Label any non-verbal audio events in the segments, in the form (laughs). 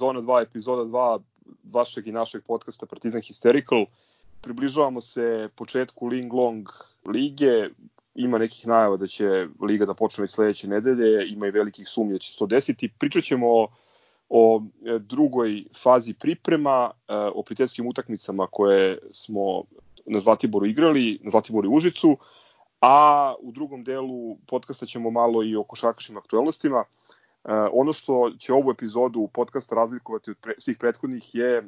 sezona 2, epizoda 2 vašeg i našeg podcasta Partizan Hysterical. Približavamo se početku Ling Long lige, ima nekih najava da će liga da počne već sledeće nedelje, ima i velikih sumnja da će se to desiti. Pričat ćemo o, o drugoj fazi priprema, e, o prijateljskim utakmicama koje smo na Zlatiboru igrali, na Zlatiboru i Užicu, a u drugom delu podcasta ćemo malo i o košarkaškim aktualnostima. Uh, ono što će ovu epizodu podcasta razlikovati od pre, svih prethodnih je uh,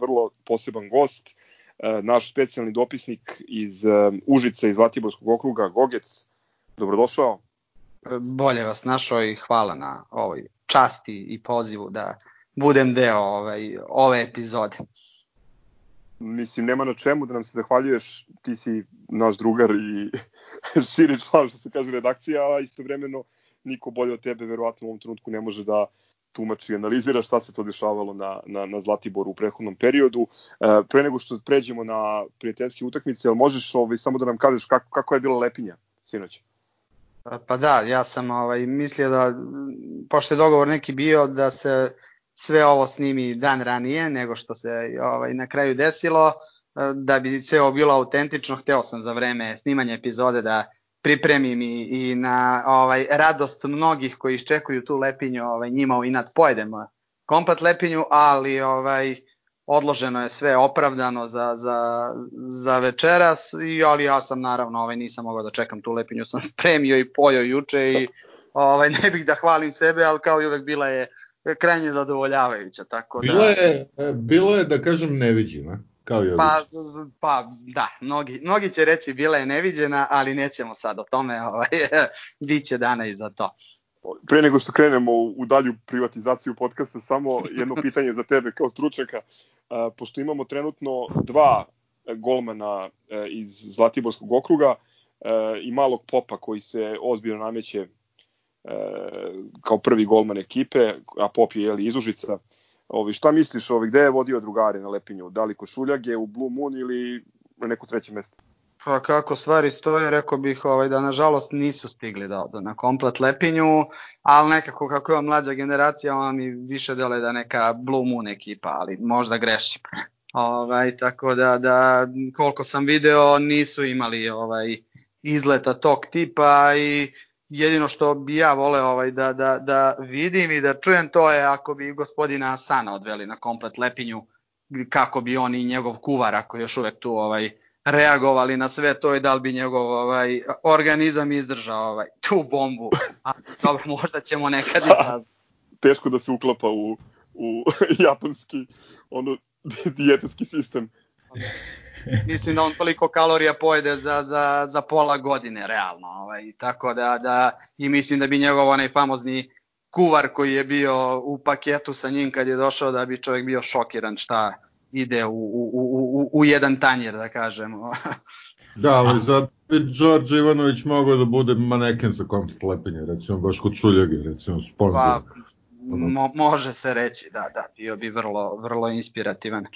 vrlo poseban gost, uh, naš specijalni dopisnik iz uh, Užice iz Zlatiborskog okruga, Gogec. Dobrodošao. Bolje vas našao i hvala na ovoj časti i pozivu da budem deo ovaj, ove epizode. Mislim, nema na čemu da nam se zahvaljuješ, ti si naš drugar i (laughs) širi član, što se kaže, redakcija, a istovremeno niko bolje od tebe verovatno u ovom trenutku ne može da tumači i analizira šta se to dešavalo na, na, na Zlatiboru u prethodnom periodu. E, pre nego što pređemo na prijateljske utakmice, jel možeš ovaj, samo da nam kažeš kako, kako je bila Lepinja sinoć? Pa da, ja sam ovaj, mislio da, pošto je dogovor neki bio da se sve ovo snimi dan ranije nego što se ovaj, na kraju desilo, da bi ovo bilo autentično, hteo sam za vreme snimanja epizode da pripremim i, i na ovaj radost mnogih koji iščekuju tu lepinju, ovaj njima u inat pojedemo komplet lepinju, ali ovaj odloženo je sve opravdano za, za, za večeras i ali ja sam naravno ovaj nisam mogao da čekam tu lepinju sam (laughs) spremio i pojao juče i ovaj ne bih da hvalim sebe ali kao i uvek bila je krajnje zadovoljavajuća tako da bilo je bilo je da kažem neviđena Kao i pa, pa da, mnogi, mnogi će reći bila je neviđena, ali nećemo sad o tome, (laughs) ovaj, biće dana i za to. Pre nego što krenemo u dalju privatizaciju podcasta, samo jedno (laughs) pitanje za tebe kao stručnjaka. Pošto imamo trenutno dva golmana e, iz Zlatiborskog okruga e, i malog popa koji se ozbiljno nameće e, kao prvi golman ekipe, a pop je jeli, iz Užica. Ovi, šta misliš, ovi, gde je vodio drugare na Lepinju? Da li Košuljage, u Blue Moon ili na neko treće mesto? Pa kako stvari stoje, rekao bih ovaj, da nažalost nisu stigli da odu na komplet Lepinju, ali nekako kako je mlađa generacija, on mi više dele da neka Blue Moon ekipa, ali možda grešim. (laughs) Ovaj, tako da, da koliko sam video nisu imali ovaj izleta tog tipa i jedino što bi ja voleo ovaj, da, da, da vidim i da čujem to je ako bi gospodina Asana odveli na komplet Lepinju, kako bi on i njegov kuvar, ako još uvek tu ovaj, reagovali na sve to i da li bi njegov ovaj, organizam izdržao ovaj, tu bombu. A, dobro, možda ćemo nekad i sad. (laughs) Teško da se uklapa u, u (laughs) japanski ono, (laughs) dijetetski sistem. Mislim da on toliko kalorija pojede za, za, za pola godine, realno. Ovaj, tako da, da, i mislim da bi njegov onaj famozni kuvar koji je bio u paketu sa njim kad je došao da bi čovjek bio šokiran šta ide u, u, u, u jedan tanjer, da kažemo. (laughs) da, ali za Đorđe Ivanović mogao da bude maneken za kontakt lepenje, recimo baš kod Šuljage, recimo sponsor. Pa, mo, može se reći, da, da, bio bi vrlo, vrlo inspirativan.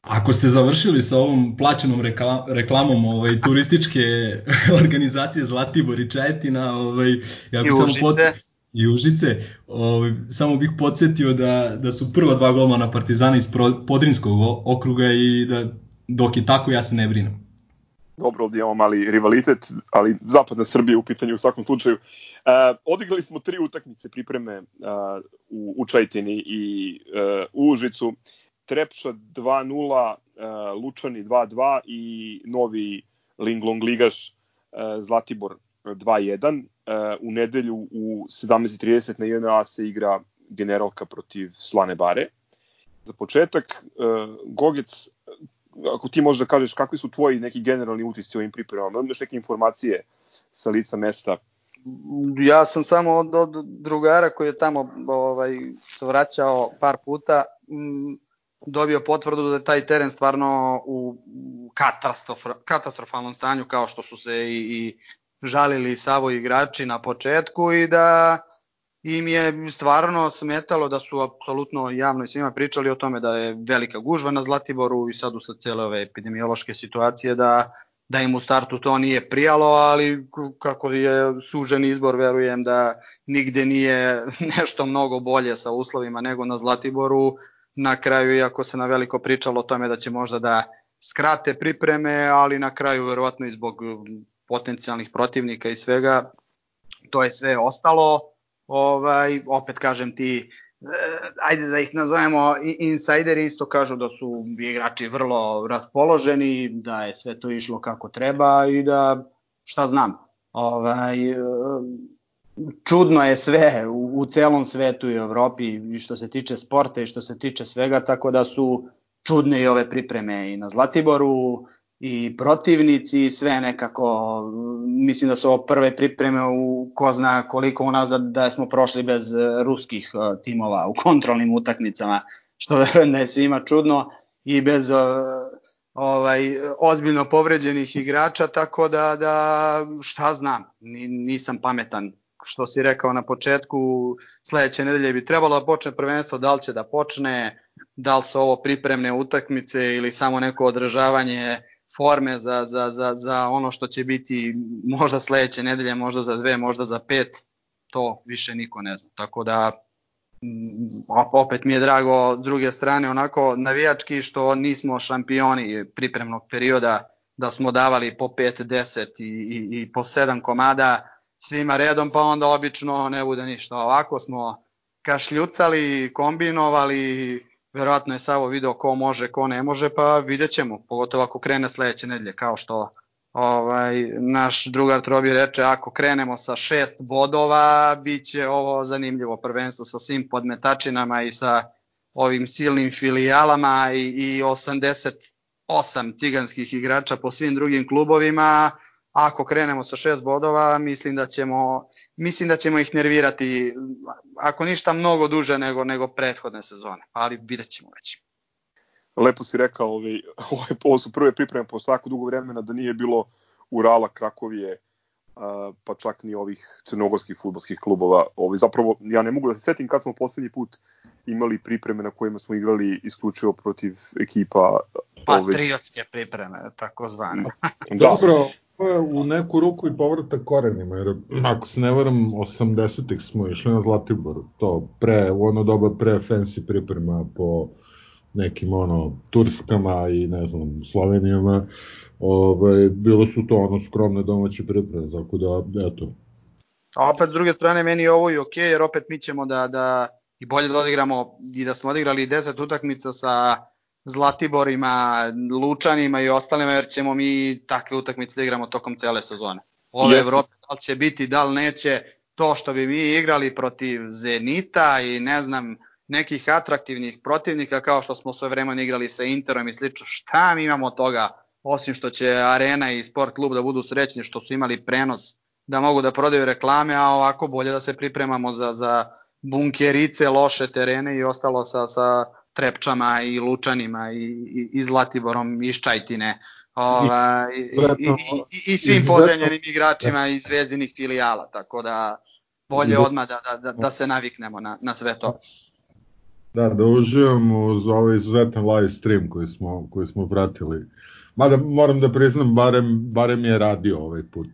Ako ste završili sa ovom plaćenom reklamom ovaj, turističke (laughs) organizacije Zlatibor i Četina, ovaj, ja bih samo podsjetio i Užice. Ovaj, samo bih podsjetio da, da su prva dva golmana Partizana iz Podrinskog okruga i da dok je tako ja se ne brinem. Dobro, ovdje imamo mali rivalitet, ali zapadna Srbija u pitanju u svakom slučaju. Uh, odigrali smo tri utakmice pripreme uh, u, u Čajtini i uh, u Užicu. Trepča 2-0, uh, Lučani 2-2 i novi Linglong ligaš uh, Zlatibor 2-1. Uh, u nedelju u 17.30 na JNA se igra generalka protiv Slane Bare. Za početak, uh, Gogec, ako ti možeš da kažeš kakvi su tvoji neki generalni utisci o ovim pripremama, imaš neke informacije sa lica mesta ja sam samo od, od drugara koji je tamo ovaj svraćao par puta dobio potvrdu da je taj teren stvarno u katastrof, katastrofalnom stanju kao što su se i, i žalili Savo igrači na početku i da im je stvarno smetalo da su apsolutno javno i svima pričali o tome da je velika gužva na Zlatiboru i sad u sad cele ove epidemiološke situacije da da im u startu to nije prijalo, ali kako je sužen izbor, verujem da nigde nije (laughs) nešto mnogo bolje sa uslovima nego na Zlatiboru. Na kraju, iako se na veliko pričalo o tome da će možda da skrate pripreme, ali na kraju verovatno i zbog potencijalnih protivnika i svega, to je sve ostalo. Ovaj, opet kažem ti, eh, ajde da ih nazovemo insajderi isto kažu da su igrači vrlo raspoloženi, da je sve to išlo kako treba i da šta znam, ovaj, čudno je sve u, u celom svetu i Evropi i što se tiče sporta i što se tiče svega, tako da su čudne i ove pripreme i na Zlatiboru i protivnici i sve nekako, mislim da su ovo prve pripreme u ko zna koliko unazad da smo prošli bez ruskih e, timova u kontrolnim utakmicama, što verujem da je svima čudno i bez e, ovaj ozbiljno povređenih igrača, tako da, da šta znam, nisam pametan što si rekao na početku, sledeće nedelje bi trebalo da počne prvenstvo, da li će da počne, da li su ovo pripremne utakmice ili samo neko održavanje forme za, za, za, za ono što će biti možda sledeće nedelje, možda za dve, možda za pet, to više niko ne zna. Tako da mm, opet mi je drago s druge strane onako navijački što nismo šampioni pripremnog perioda da smo davali po 5, 10 i, i, i po 7 komada svima redom pa onda obično ne bude ništa. Ovako smo kašljucali, kombinovali, verovatno je Savo video ko može, ko ne može, pa vidjet ćemo, pogotovo ako krene sledeće nedelje, kao što ovaj, naš drugar Trobi reče, ako krenemo sa šest bodova, bit će ovo zanimljivo prvenstvo sa svim podmetačinama i sa ovim silnim filijalama i, i 88 ciganskih igrača po svim drugim klubovima, ako krenemo sa šest bodova, mislim da ćemo mislim da ćemo ih nervirati, ako ništa mnogo duže nego, nego prethodne sezone, ali vidjet ćemo već. Lepo si rekao, ovaj, ovo su prve pripreme posle tako dugo vremena da nije bilo Urala, Krakovije, pa čak ni ovih crnogorskih futbolskih klubova. Ovaj, zapravo, ja ne mogu da se setim kad smo poslednji put imali pripreme na kojima smo igrali isključivo protiv ekipa... Patriotske pripreme, tako zvane. da. Dobro, u neku ruku i povratak korenima, jer ako se ne varam, 80-ih smo išli na Zlatibor, to pre, u ono doba pre fancy priprema po nekim ono Turskama i ne znam Slovenijama, ovaj, bilo su to ono skromne domaće pripreme, tako da eto. A opet s druge strane meni je ovo i okej, okay, jer opet mi ćemo da, da i bolje da odigramo i da smo odigrali 10 utakmica sa Zlatiborima, Lučanima i ostalima, jer ćemo mi takve utakmice da igramo tokom cele sezone. Ove Jeste. Evrope, da li će biti, da li neće, to što bi mi igrali protiv Zenita i ne znam, nekih atraktivnih protivnika kao što smo sve vremena igrali sa Interom i slično, šta mi imamo toga, osim što će Arena i Sport klub da budu srećni što su imali prenos da mogu da prodaju reklame, a ovako bolje da se pripremamo za, za bunkerice, loše terene i ostalo sa, sa Trepčama i Lučanima i, i, i Zlatiborom iz Čajtine ova, i, i, i, i svim pozemljenim igračima iz zvezdinih filijala, tako da bolje odmah da, da, da, da se naviknemo na, na sve to. Da, da uživamo uz ovaj izuzetan live stream koji smo, koji smo pratili. Mada moram da priznam, barem, barem je radio ovaj put.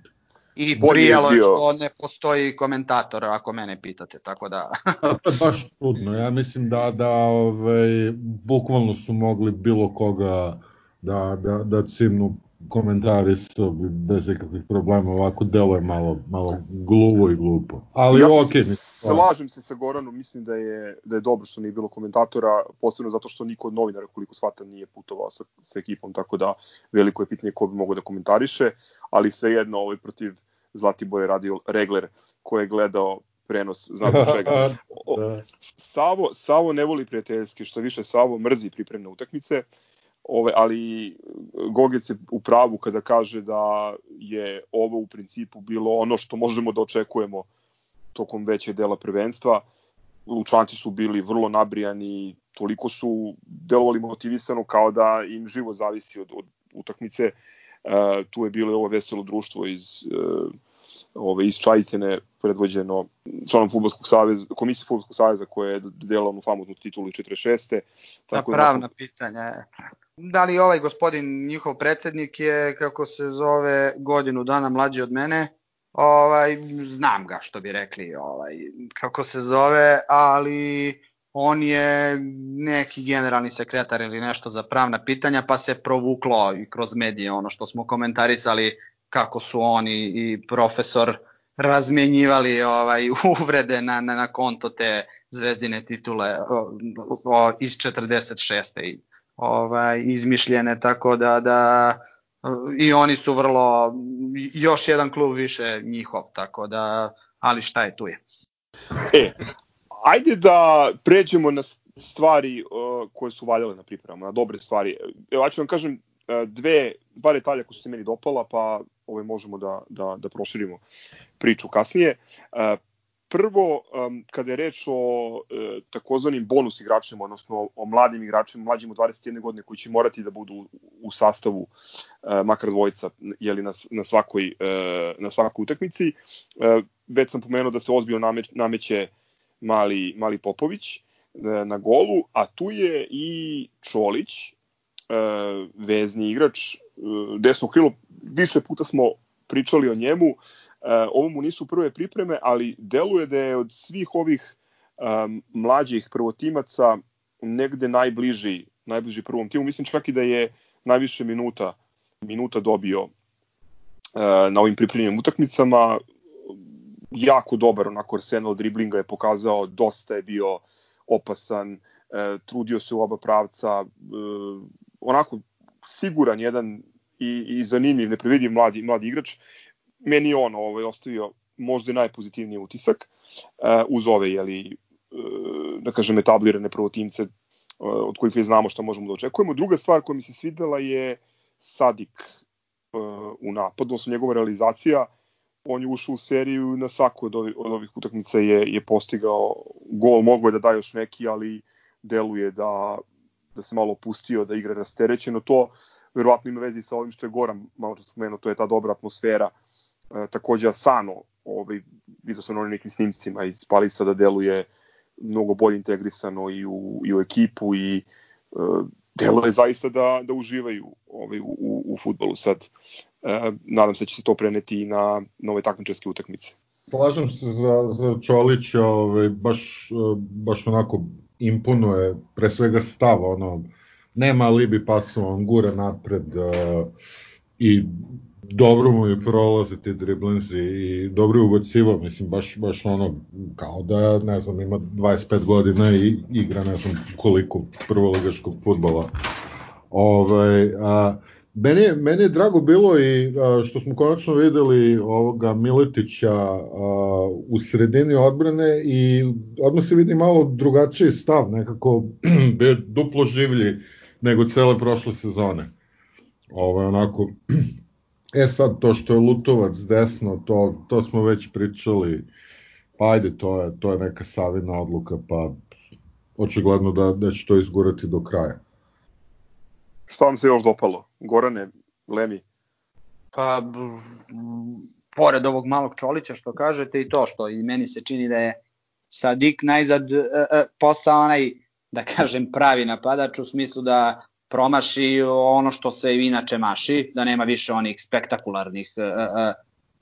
I prijelo je što ne postoji komentator, ako mene pitate, tako da... (laughs) to je baš čudno, ja mislim da, da ovaj, bukvalno su mogli bilo koga da, da, da cimnu komentarisao bi bez ikakvih problema, ovako delo je malo, malo gluvo i glupo. Ali ja okej. Okay, slažem se sa Goranom, mislim da je, da je dobro što nije bilo komentatora, posebno zato što niko od novinara, koliko shvatam, nije putovao sa, sa ekipom, tako da veliko je pitanje ko bi mogao da komentariše, ali svejedno ovaj protiv Zlatibor radio Regler koji je gledao prenos, znate čega. (laughs) O, da. Savo, Savo ne voli prijateljski, što više Savo mrzi pripremne utakmice, ove, ali Gogec je u pravu kada kaže da je ovo u principu bilo ono što možemo da očekujemo tokom veće dela prvenstva. Lučanci su bili vrlo nabrijani, toliko su delovali motivisano kao da im živo zavisi od, od utakmice. Uh, tu je bilo ovo veselo društvo iz uh, ove, iz Čajicene predvođeno članom Futbolskog saveza, komisije Futbolskog saveza koja je delala onu famoznu titulu 46. Tako da pravna da, pitanja. Da li ovaj gospodin, njihov predsednik je, kako se zove, godinu dana mlađi od mene, ovaj, znam ga što bi rekli, ovaj, kako se zove, ali on je neki generalni sekretar ili nešto za pravna pitanja, pa se provuklo i kroz medije ono što smo komentarisali kako su oni i profesor razmenjivali ovaj (laughs) uvrede na, na, na konto te zvezdine titule o, o, iz 46. I, ovaj, izmišljene, tako da, da i oni su vrlo, još jedan klub više njihov, tako da, ali šta je tu je. E, ajde da pređemo na stvari uh, koje su valjale na pripremama, na dobre stvari. Evo, ja ću vam kažem uh, dve, dva detalja koje su se meni dopala, pa ovaj, možemo da, da, da proširimo priču kasnije. Uh, prvo, um, kada je reč o uh, takozvanim bonus igračima, odnosno o mladim igračima, mlađim od 21 godine koji će morati da budu u, sastavu uh, makar dvojica jeli, na, na, svakoj, na svakoj utakmici, već sam pomenuo da se ozbiljno nameć, nameće mali, mali Popović uh, na golu, a tu je i Čolić, uh, vezni igrač, uh, desno krilo, više puta smo pričali o njemu, E, ovo mu nisu prve pripreme, ali deluje da je od svih ovih mlađih prvotimaca negde najbliži, najbliži prvom timu. Mislim čak i da je najviše minuta minuta dobio na ovim pripremljenim utakmicama. Jako dobar, onako arsenal driblinga je pokazao, dosta je bio opasan, uh, trudio se u oba pravca, uh, onako siguran jedan i, i zanimljiv, neprevidiv mladi, mladi igrač meni je on ovaj, ostavio možda najpozitivniji utisak uh, uz ove, jeli, uh, da kažem, etablirane prvotimce uh, od kojih je znamo šta možemo da očekujemo. Druga stvar koja mi se svidela je Sadik uh, u napadu, odnosno njegova realizacija. On je ušao u seriju na svaku od ovih, od ovih utakmica je, je postigao gol, mogo je da da još neki, ali deluje da, da se malo opustio, da igra rasterećeno. To verovatno ima vezi sa ovim što je Goran malo što spomenuo, to je ta dobra atmosfera E, takođe Asano, ovaj, vidio sam na nekim snimcima iz Palisa da deluje mnogo bolje integrisano i u, i u ekipu i e, deluje zaista da, da uživaju ovaj, u, u, u futbolu sad. E, nadam se da će se to preneti i na nove takmičarske utakmice. Slažem se za, za Čolića, ovaj, baš, baš onako imponuje, pre svega stav, ono, nema libi pasu, on gura napred uh, i dobro mu je prolaze ti driblinzi i dobro je ubacivo, mislim, baš, baš ono, kao da, ne znam, ima 25 godina i igra, ne znam, koliko prvoligaškog futbola. Ovaj, a, meni, je, meni je drago bilo i što smo konačno videli ovoga Miletića a, u sredini odbrane i odmah se vidi malo drugačiji stav, nekako (clears throat) bio duplo življi nego cele prošle sezone. Ovo je onako (clears throat) E sad, to što je Lutovac desno, to, to smo već pričali, pa ajde, to je, to je neka savina odluka, pa očigledno da, da će to izgurati do kraja. Šta vam se još dopalo? Gorane, Lemi? Pa, pored ovog malog Čolića što kažete i to što i meni se čini da je Sadik najzad e, e, postao onaj, da kažem, pravi napadač u smislu da promaši ono što se inače maši, da nema više onih spektakularnih e, e,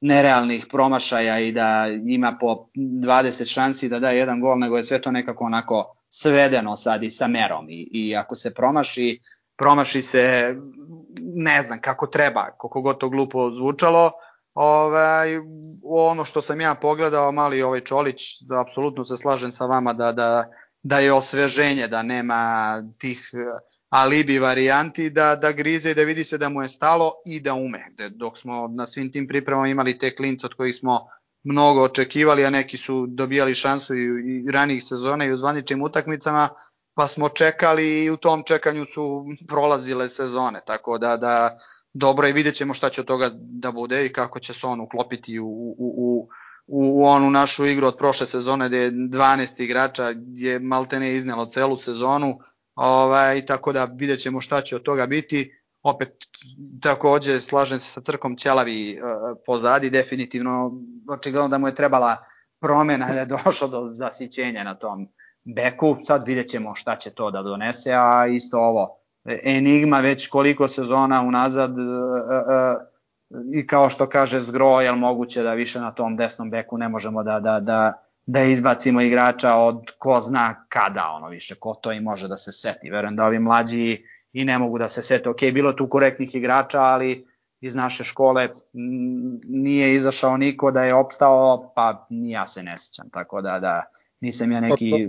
nerealnih promašaja i da ima po 20 šansi da da jedan gol, nego je sve to nekako onako svedeno sad i sa merom i, i ako se promaši, promaši se ne znam kako treba, koliko god to glupo zvučalo, ovaj, ono što sam ja pogledao, mali ovaj Čolić, da apsolutno se slažem sa vama da, da, da je osveženje, da nema tih alibi varijanti da, da grize i da vidi se da mu je stalo i da ume. Dok smo na svim tim pripremama imali te klince od kojih smo mnogo očekivali, a neki su dobijali šansu i, i ranijih sezona i u zvaničnim utakmicama, pa smo čekali i u tom čekanju su prolazile sezone, tako da, da dobro i vidjet ćemo šta će od toga da bude i kako će se on uklopiti u, u, u, u onu našu igru od prošle sezone gde je 12 igrača je maltene iznelo celu sezonu, Ovaj, tako da vidjet ćemo šta će od toga biti. opet takođe slažem se sa Crkom Ćelavi uh, pozadi, definitivno očigledno da mu je trebala promena da je došlo do zasićenja na tom beku, sad vidjet ćemo šta će to da donese, a isto ovo, Enigma već koliko sezona unazad uh, uh, i kao što kaže Zgro, je moguće da više na tom desnom beku ne možemo da, da, da, da izbacimo igrača od ko zna kada, ono više, ko to i može da se seti. Verujem da ovi mlađi i ne mogu da se sete. Ok, bilo tu korektnih igrača, ali iz naše škole nije izašao niko da je opstao, pa ni ja se ne sećam, tako da, da nisam ja neki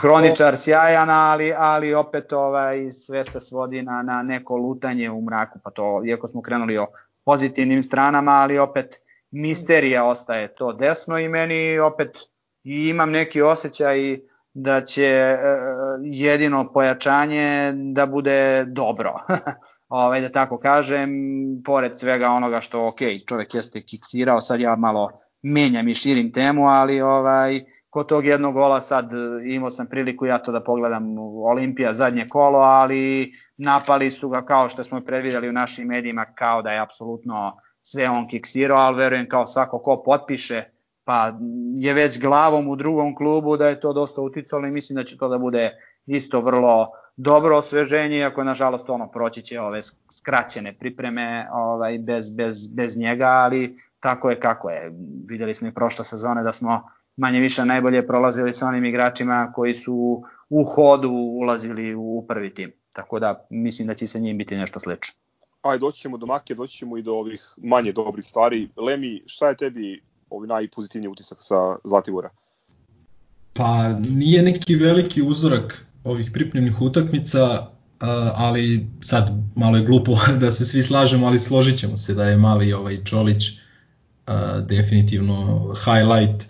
hroničar sjajan, ali, ali opet ovaj, sve se svodi na, na neko lutanje u mraku, pa to, iako smo krenuli o pozitivnim stranama, ali opet misterija ostaje to desno i meni opet imam neki osjećaj da će e, jedino pojačanje da bude dobro. (laughs) ovaj, da tako kažem, pored svega onoga što, ok, čovek jeste kiksirao, sad ja malo menjam i širim temu, ali ovaj, kod tog jednog gola sad imao sam priliku ja to da pogledam Olimpija zadnje kolo, ali napali su ga kao što smo predvideli u našim medijima kao da je apsolutno sve on kiksirao, ali verujem kao svako ko potpiše pa je već glavom u drugom klubu da je to dosta uticalo i mislim da će to da bude isto vrlo dobro osveženje, iako nažalost ono proći će ove skraćene pripreme ovaj, bez, bez, bez njega, ali tako je kako je. Videli smo i prošle sezone da smo manje više najbolje prolazili sa onim igračima koji su u hodu ulazili u prvi tim. Tako da mislim da će se njim biti nešto slično. Ajde, doći ćemo do Make, doći ćemo i do ovih manje dobrih stvari. Lemi, šta je tebi ovi najpozitivniji utisak sa Zlatibora? Pa nije neki veliki uzorak ovih pripremnih utakmica, ali sad malo je glupo (laughs) da se svi slažemo, ali složit ćemo se da je mali ovaj Čolić definitivno highlight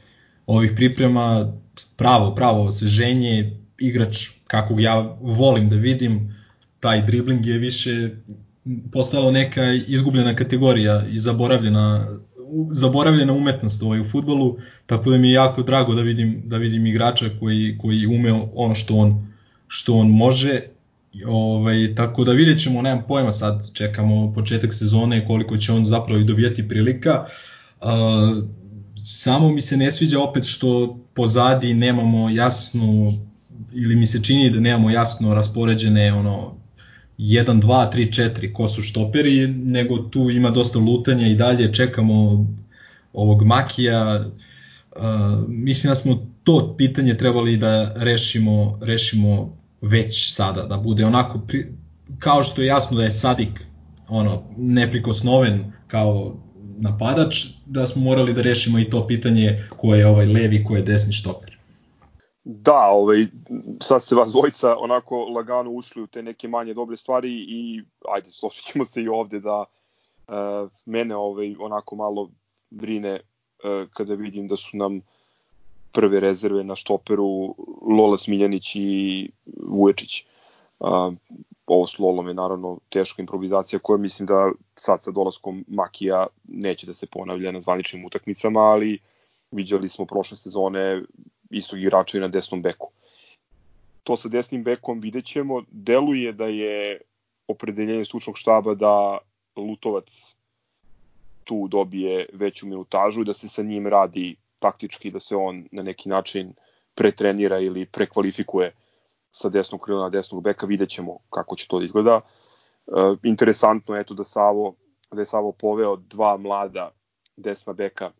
ovih priprema, pravo, pravo osveženje, igrač kakvog ja volim da vidim, taj dribling je više postalo neka izgubljena kategorija i zaboravljena zaboravljena umetnost ovaj u fudbalu, tako da mi je jako drago da vidim da vidim igrača koji koji ume ono što on što on može. Ovaj tako da videćemo, nemam pojma sad, čekamo početak sezone koliko će on zapravo i dobijati prilika. Uh, samo mi se ne sviđa opet što pozadi nemamo jasnu ili mi se čini da nemamo jasno raspoređene ono 1, 2, 3, 4 ko su štoperi, nego tu ima dosta lutanja i dalje čekamo ovog Makija. Mislim da smo to pitanje trebali da rešimo, rešimo već sada, da bude onako pri, kao što je jasno da je Sadik ono neprikosnoven kao napadač, da smo morali da rešimo i to pitanje ko je ovaj levi, ko je desni štoper. Da, ovaj, sad se vas dvojica onako lagano ušli u te neke manje dobre stvari i ajde, složit ćemo se i ovde da uh, mene ovaj, onako malo brine uh, kada vidim da su nam prve rezerve na štoperu Lola Smiljanić i Vuječić. Uh, ovo s Lolom je naravno teška improvizacija koja mislim da sad sa dolaskom Makija neće da se ponavlja na zvaničnim utakmicama, ali viđali smo prošle sezone istog igrača i na desnom beku. To sa desnim bekom vidjet ćemo. Deluje da je opredeljenje stručnog štaba da Lutovac tu dobije veću minutažu i da se sa njim radi taktički, da se on na neki način pretrenira ili prekvalifikuje sa desnog krila na desnog beka, vidjet ćemo kako će to da izgleda. E, interesantno je eto da Savo da je Savo poveo dva mlada desna beka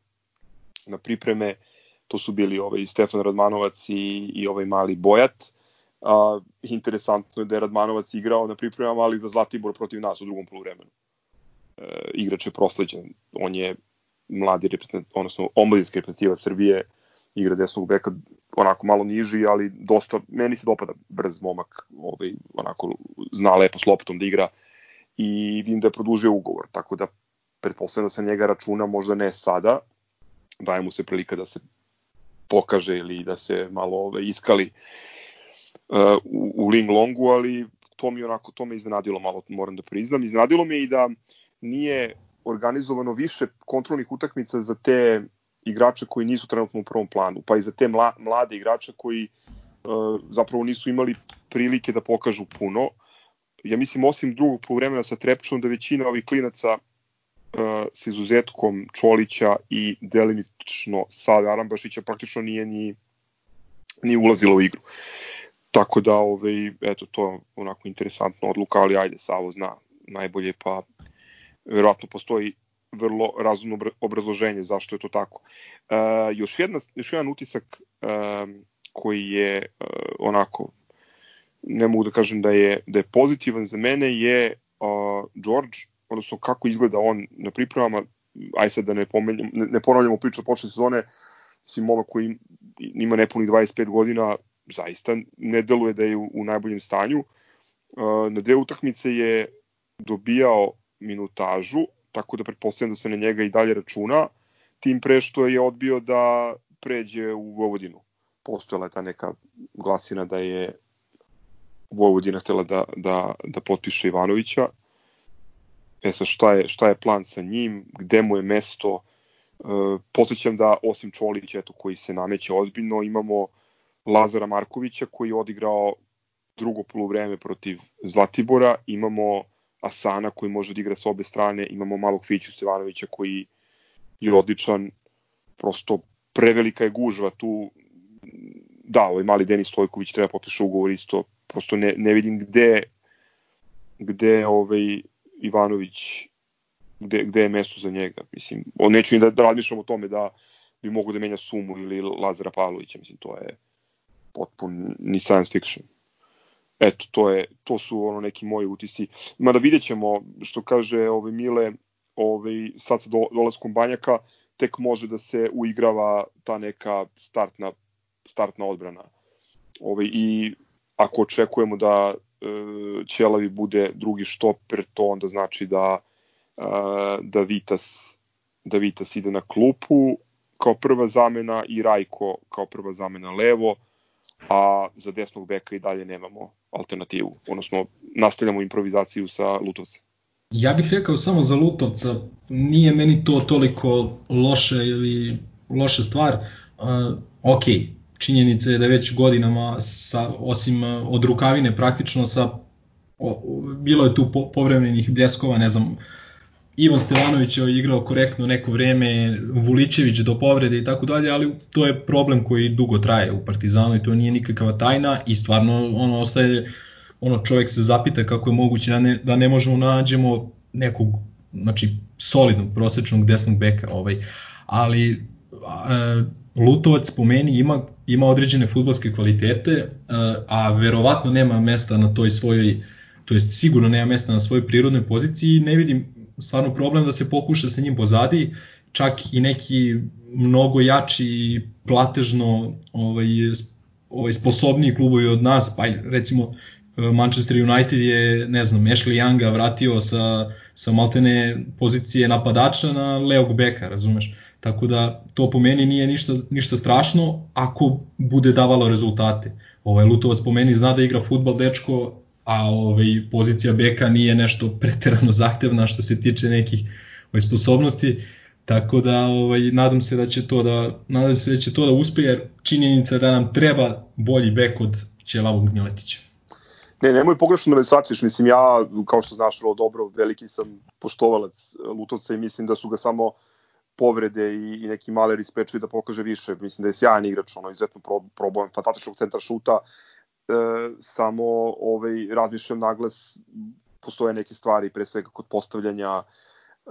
na pripreme to su bili ovaj Stefan Radmanovac i, i ovaj mali Bojat. A, interesantno je da je Radmanovac igrao na pripremama, ali za Zlatibor protiv nas u drugom poluvremenu. E, igrač je prosleđen, on je mladi reprezentant, odnosno omladinski reprezentativac Srbije, igra desnog beka, onako malo niži, ali dosta, meni se dopada brz momak, ovaj, onako zna lepo s loptom da igra i vidim da je produžio ugovor, tako da pretpostavljam da se njega računa, možda ne sada, daje mu se prilika da se pokaže ili da se malo ove, iskali uh, u, u Ling Longu, ali to mi onako, to me iznenadilo malo, moram da priznam. Iznenadilo me i da nije organizovano više kontrolnih utakmica za te igrače koji nisu trenutno u prvom planu, pa i za te mla, mlade igrače koji uh, zapravo nisu imali prilike da pokažu puno. ja mislim osim drugog poluvremena sa Trepčom da većina ovih klinaca uh, sa izuzetkom Čolića i delimično Save Arambašića praktično nije ni, ni ulazila u igru. Tako da, ovaj, eto, to je onako interesantna odluka, ali ajde, Savo zna najbolje, pa verovatno postoji vrlo razumno obrazloženje zašto je to tako. Uh, još, jedna, još jedan utisak uh, koji je uh, onako ne mogu da kažem da je da je pozitivan za mene je uh, George, odnosno kako izgleda on na pripremama, aj sad da ne, pomenjam, ne, ne ponavljamo priču od početne sezone, svi momak koji ima nepunih 25 godina, zaista ne deluje da je u, u najboljem stanju. Uh, na dve utakmice je dobijao minutažu, tako da pretpostavljam da se na njega i dalje računa, tim pre što je odbio da pređe u Vojvodinu. Postojala je ta neka glasina da je Vojvodina htela da, da, da potpiše Ivanovića. E sad šta je, šta je plan sa njim, gde mu je mesto, e, posjećam da osim Čolića eto, koji se nameće ozbiljno, imamo Lazara Markovića koji je odigrao drugo poluvreme protiv Zlatibora, imamo Asana koji može da igra sa obe strane, imamo malog Fiću Stevanovića koji je odličan, prosto prevelika je gužva tu, da, ovaj mali Denis Stojković treba potpiše ugovor isto, prosto ne, ne vidim gde gde ovaj Ivanović gde, gde je mesto za njega. Mislim, neću ni da, da razmišljam o tome da bi mogu da menja Sumu ili Lazara Pavlovića, mislim, to je potpun ni science fiction. Eto, to, je, to su ono neki moji utisci. Mada vidjet ćemo, što kaže ovaj Mile, ovaj, sad sa do, dolaskom Banjaka, tek može da se uigrava ta neka startna, startna odbrana. Ovaj, I ako očekujemo da e, Ćelavi bude drugi štoper, to onda znači da, e, da, Vitas, da Vitas ide na klupu kao prva zamena i Rajko kao prva zamena levo, a za desnog beka i dalje nemamo alternativu, odnosno nastavljamo improvizaciju sa Lutovcem. Ja bih rekao samo za Lutovca, nije meni to toliko loše ili loša stvar. Uh, ok, činjenica je da već godinama, sa, osim od rukavine praktično, sa, o, bilo je tu po, povremenih bljeskova, ne znam, Ivan Stevanović je igrao korektno neko vreme, Vulićević do povrede i tako dalje, ali to je problem koji dugo traje u Partizanu i to nije nikakva tajna i stvarno ono ostaje ono čovjek se zapita kako je moguće da ne, da ne možemo da nađemo nekog znači solidnog prosečnog desnog beka ovaj. Ali a, Lutovac po meni ima ima određene fudbalske kvalitete a, a verovatno nema mesta na toj svojoj to jest sigurno nema mesta na svojoj prirodnoj poziciji i ne vidim stvarno problem da se pokuša sa njim pozadi, čak i neki mnogo jači platežno ovaj, ovaj sposobniji klubovi od nas, pa recimo Manchester United je, ne znam, Ashley Younga vratio sa, sa maltene pozicije napadača na leog beka, razumeš? Tako da to po meni nije ništa, ništa strašno ako bude davalo rezultate. Ovaj Lutovac po meni zna da igra futbal dečko, a ovaj, pozicija beka nije nešto preterano zahtevna što se tiče nekih ovaj, sposobnosti, tako da ovaj, nadam se da će to da nadam se da će to da uspe jer činjenica da nam treba bolji bek od Ćelavog Miletića. Ne, nemoj pogrešno da me shvatiš, mislim ja, kao što znaš vrlo dobro, veliki sam poštovalac Lutovca i mislim da su ga samo povrede i, i neki maleri spečuju da pokaže više. Mislim da je sjajan igrač, ono, izuzetno pro, probojan, fantastičnog centra šuta, e, samo ovaj, razmišljam naglas, postoje neke stvari, pre svega kod postavljanja, e,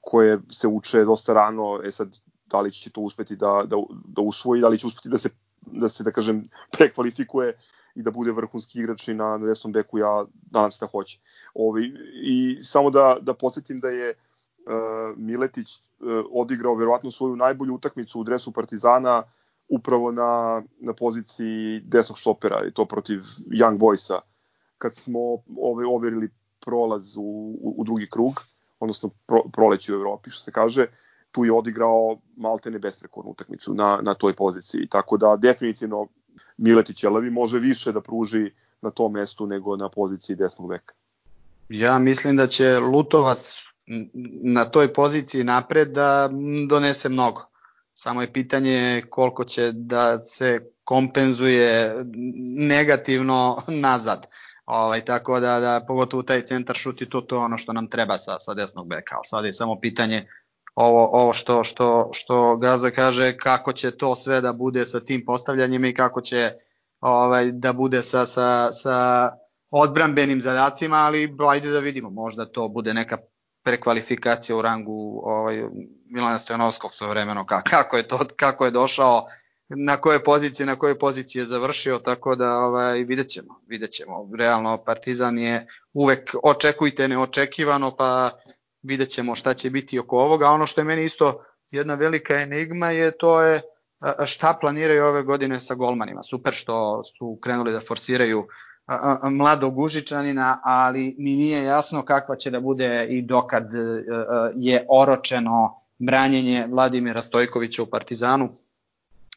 koje se uče dosta rano, e sad, da li će to uspeti da, da, da usvoji, da li će uspeti da se, da se, da kažem, (laughs) prekvalifikuje i da bude vrhunski igrač i na, na desnom beku, ja nadam se da hoće. Ovi, I samo da, da podsjetim da je uh, Miletić uh, odigrao verovatno svoju najbolju utakmicu u dresu Partizana uh, upravo na, na poziciji desnog štopera i to protiv Young Boysa kad smo ove, overili prolaz u, u, u drugi krug, odnosno pro, proleći u Evropi, što se kaže, tu je odigrao maltene besrekornu utakmicu na, na toj poziciji. Tako da definitivno Miletić Jelavi može više da pruži na tom mestu nego na poziciji desnog veka. Ja mislim da će Lutovac na toj poziciji napred da donese mnogo. Samo je pitanje koliko će da se kompenzuje negativno nazad. Ovaj, tako da, da pogotovo taj centar šuti to, to ono što nam treba sa, sa desnog beka, ali sad je samo pitanje ovo, ovo što, što, što Gaza kaže kako će to sve da bude sa tim postavljanjima i kako će ovaj, da bude sa, sa, sa odbrambenim zadacima, ali ajde da vidimo, možda to bude neka prekvalifikacija u rangu ovaj, Milana Stojanovskog svoje vremeno, kako je to, kako je došao, na koje pozicije, na koje pozicije je završio, tako da ovaj, vidjet ćemo, vidjet ćemo. Realno Partizan je uvek očekujte neočekivano, pa vidjet ćemo šta će biti oko ovoga. Ono što je meni isto jedna velika enigma je to je šta planiraju ove godine sa golmanima. Super što su krenuli da forsiraju mladog Užičanina, ali mi nije jasno kakva će da bude i dokad e, e, je oročeno branjenje Vladimira Stojkovića u Partizanu.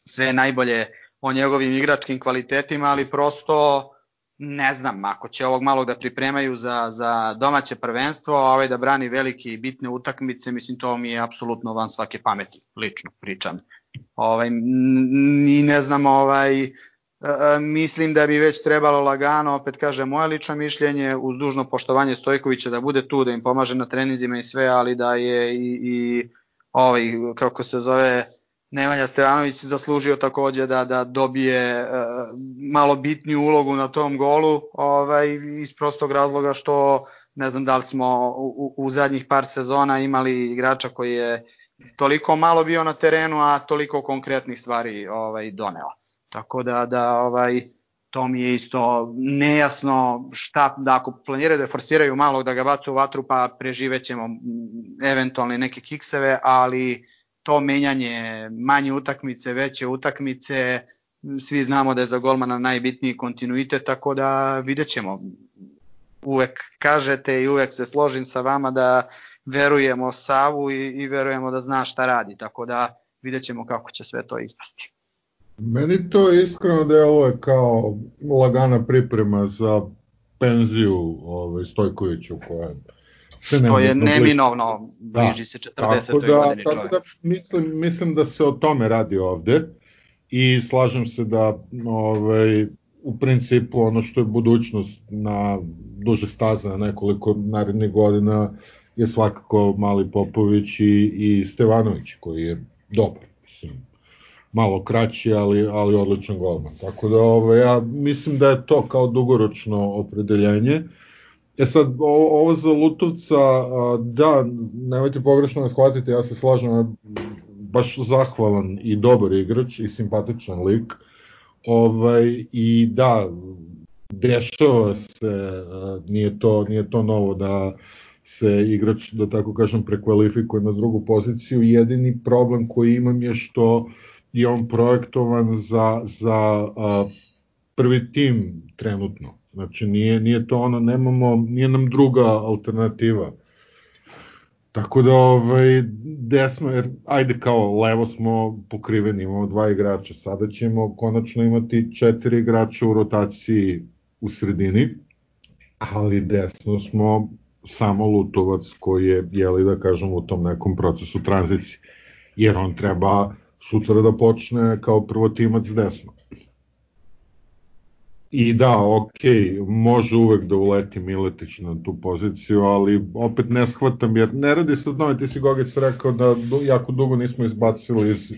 Sve najbolje o njegovim igračkim kvalitetima, ali prosto ne znam, ako će ovog malog da pripremaju za, za domaće prvenstvo, a ovaj da brani velike i bitne utakmice, mislim to mi je apsolutno van svake pameti, lično pričam. Ovaj, ni ne znam, ovaj, mislim da bi već trebalo lagano, opet kaže moje lično mišljenje, uz dužno poštovanje Stojkovića da bude tu, da im pomaže na treninzima i sve, ali da je i, i ovaj, kako se zove, Nemanja Stevanović zaslužio takođe da da dobije uh, malo bitniju ulogu na tom golu, ovaj iz prostog razloga što ne znam da li smo u, u zadnjih par sezona imali igrača koji je toliko malo bio na terenu, a toliko konkretnih stvari ovaj doneo. Tako da da ovaj to mi je isto nejasno šta da ako planiraju da forsiraju malog da ga bacu u vatru pa preživećemo eventualne neke kikseve, ali to menjanje manje utakmice, veće utakmice, svi znamo da je za golmana najbitniji kontinuitet, tako da vidjet ćemo. Uvek kažete i uvek se složim sa vama da verujemo Savu i, i verujemo da zna šta radi, tako da vidjet ćemo kako će sve to ispasti. Meni to iskreno deluje kao lagana priprema za penziju ovaj, Stojkoviću koja se ne je neminovno, da, bliži se 40. Tako da, godini tako čovjek. da mislim, mislim da se o tome radi ovde i slažem se da ovaj, u principu ono što je budućnost na duže staze na nekoliko narednih godina je svakako Mali Popović i, i Stevanović koji je dobar, mislim, malo kraći, ali, ali odličan golman. Tako da ovaj, ja mislim da je to kao dugoročno opredeljenje. Uh, E sad, ovo, ovo za Lutovca, da, nemojte pogrešno ne shvatiti, ja se slažem, baš zahvalan i dobar igrač i simpatičan lik. Ovaj, I da, dešava se, nije to, nije to novo da se igrač, da tako kažem, prekvalifikuje na drugu poziciju. Jedini problem koji imam je što je on projektovan za, za prvi tim trenutno Znači nije, nije to ono, nemamo, nije nam druga alternativa. Tako da ovaj, desno, jer ajde kao levo smo pokriveni, imamo dva igrača, sada ćemo konačno imati četiri igrača u rotaciji u sredini, ali desno smo samo Lutovac koji je, jeli da kažem, u tom nekom procesu tranzicije, jer on treba sutra da počne kao prvotimac desno. I da, ok, može uvek da uleti Miletić na tu poziciju, ali opet ne shvatam, jer ne radi se o tome, ti si Gogec rekao da jako dugo nismo izbacili iz,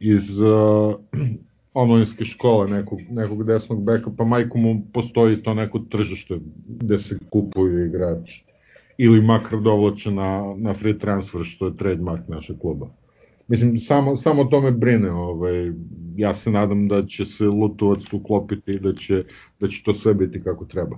iz uh, (clears throat) omladinske škole nekog, nekog desnog beka, pa majku mu postoji to neko tržište gde se kupuju igrači. Ili makar dovlače na, na free transfer, što je trademark našeg kluba. Mislim, samo, samo to me brine. Ovaj, ja se nadam da će se Lutovac uklopiti i da će, da će to sve biti kako treba.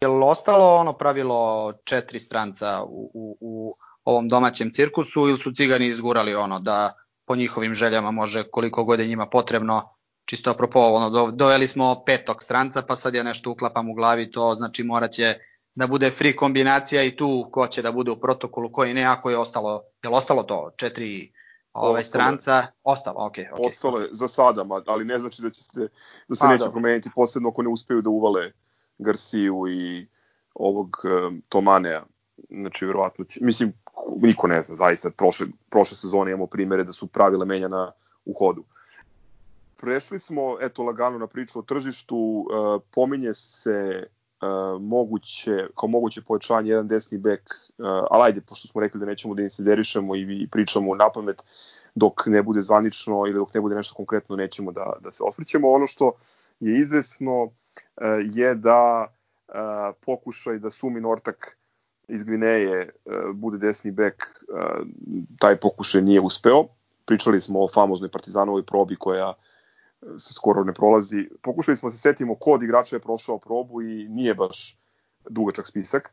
Je li ostalo ono pravilo četiri stranca u, u, u ovom domaćem cirkusu ili su cigani izgurali ono da po njihovim željama može koliko god je njima potrebno čisto apropo ono, doveli smo petog stranca pa sad ja nešto uklapam u glavi to znači moraće da bude free kombinacija i tu ko će da bude u protokolu koji ne ako je ostalo je ostalo to četiri ovaj stranca ostalo, ok. okay. Ostalo je za sada, ali ne znači da će se da se pa, neće promeniti posebno ako ne uspeju da uvale Garciju i ovog um, Tomanea. Znači verovatno će, mislim niko ne zna, zaista prošle prošle sezone imamo primere da su pravile menjana u hodu. Prešli smo eto lagano na priču o tržištu, uh, pominje se moguće, kao moguće povećanje jedan desni bek, uh, ali ajde, pošto smo rekli da nećemo da insiderišemo i, i pričamo na pamet, dok ne bude zvanično ili dok ne bude nešto konkretno nećemo da, da se osvrćemo. Ono što je izvesno uh, je da pokušaj da Sumi Nortak iz Gvineje bude desni bek, taj pokušaj nije uspeo. Pričali smo o famoznoj partizanovoj probi koja se skoro ne prolazi. Pokušali smo da se setimo ko od igrača je prošao probu i nije baš dugačak spisak.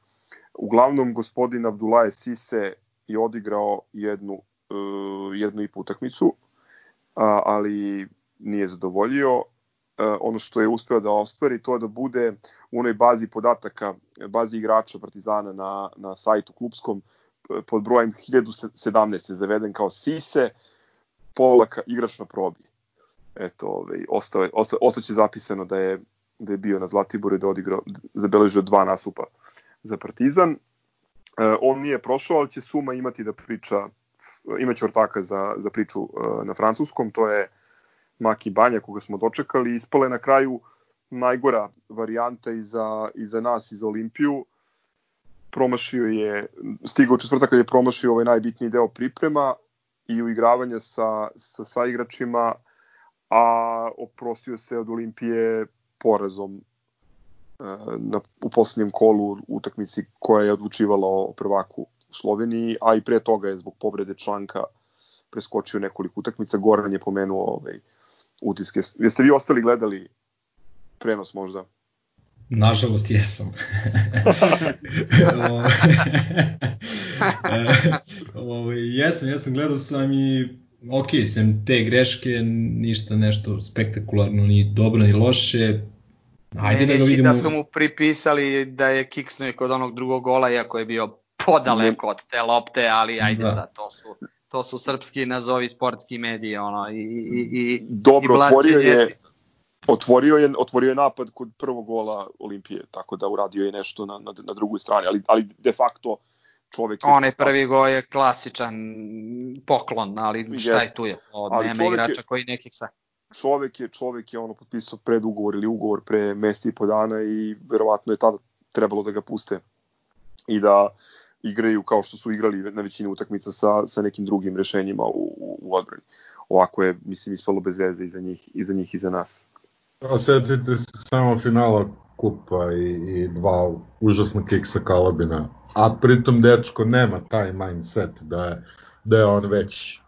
Uglavnom, gospodin Abdulaje Sise je odigrao jednu, uh, jednu i po utakmicu, a, ali nije zadovoljio. Uh, ono što je uspeo da ostvari, to je da bude u onoj bazi podataka, bazi igrača Partizana na, na sajtu klubskom, pod brojem 1017 je zaveden kao Sise, polaka igrač na probi eto, ovaj, ostao, osta, ostaće zapisano da je, da je bio na Zlatiboru i da odigrao, zabeležio dva nasupa za Partizan. E, on nije prošao, ali će Suma imati da priča, imaće ortaka za, za priču e, na francuskom, to je Maki Banja koga smo dočekali, ispale na kraju najgora varijanta i za, i za nas i za Olimpiju. Promašio je, stigao četvrtak kad je promašio ovaj najbitniji deo priprema i uigravanja sa, sa saigračima, a oprostio se od Olimpije porazom e, na, u poslednjem kolu utakmici koja je odlučivala o prvaku u Sloveniji, a i pre toga je zbog povrede članka preskočio nekoliko utakmica. Goran je pomenuo ovaj, utiske. Jeste vi ostali gledali prenos možda? Nažalost jesam. (laughs) (laughs) Ove, ovaj, jesam, jesam, gledao sam i ok, sem te greške, ništa nešto spektakularno, ni dobro, ni loše. Ajde ne, da ga vidimo. Da su mu pripisali da je kiksnuo kod onog drugog gola, iako je bio podaleko od te lopte, ali ajde da. sad, to su, to su srpski nazovi sportski medije, ono, i, i, i Dobro, i otvorio je, otvorio je, otvorio je napad kod prvog gola Olimpije, tako da uradio je nešto na, na, na drugoj strani, ali, ali de facto čovek je... Onaj prvi go je klasičan poklon, ali šta je tu je? Od ali nema igrača je, koji nekih sa... Čovek je, čovek je ono potpisao predugovor ili ugovor pre mesti i po dana i verovatno je tada trebalo da ga puste i da igraju kao što su igrali na većini utakmica sa, sa nekim drugim rešenjima u, u, u odbrani. Ovako je, mislim, ispalo bez veze i za njih i za, njih i za nas. Osetite se samo finala kupa i, i dva užasna kiksa Kalabina a pritom dečko nema taj mindset da je, da je on već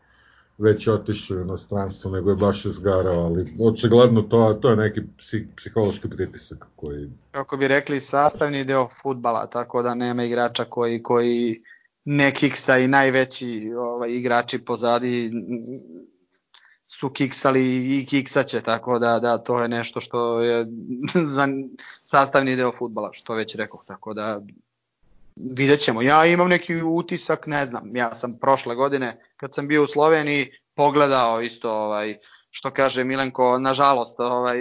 već otišao u inostranstvo, nego je baš izgarao, ali očigledno to, to je neki psih, psihološki pritisak koji... Kako bi rekli, sastavni deo futbala, tako da nema igrača koji, koji ne kiksa i najveći ovaj, igrači pozadi su kiksali i kiksaće, tako da, da to je nešto što je (laughs) za sastavni deo futbala, što već rekao, tako da vidjet ćemo. Ja imam neki utisak, ne znam, ja sam prošle godine kad sam bio u Sloveniji pogledao isto ovaj što kaže Milenko, nažalost, ovaj,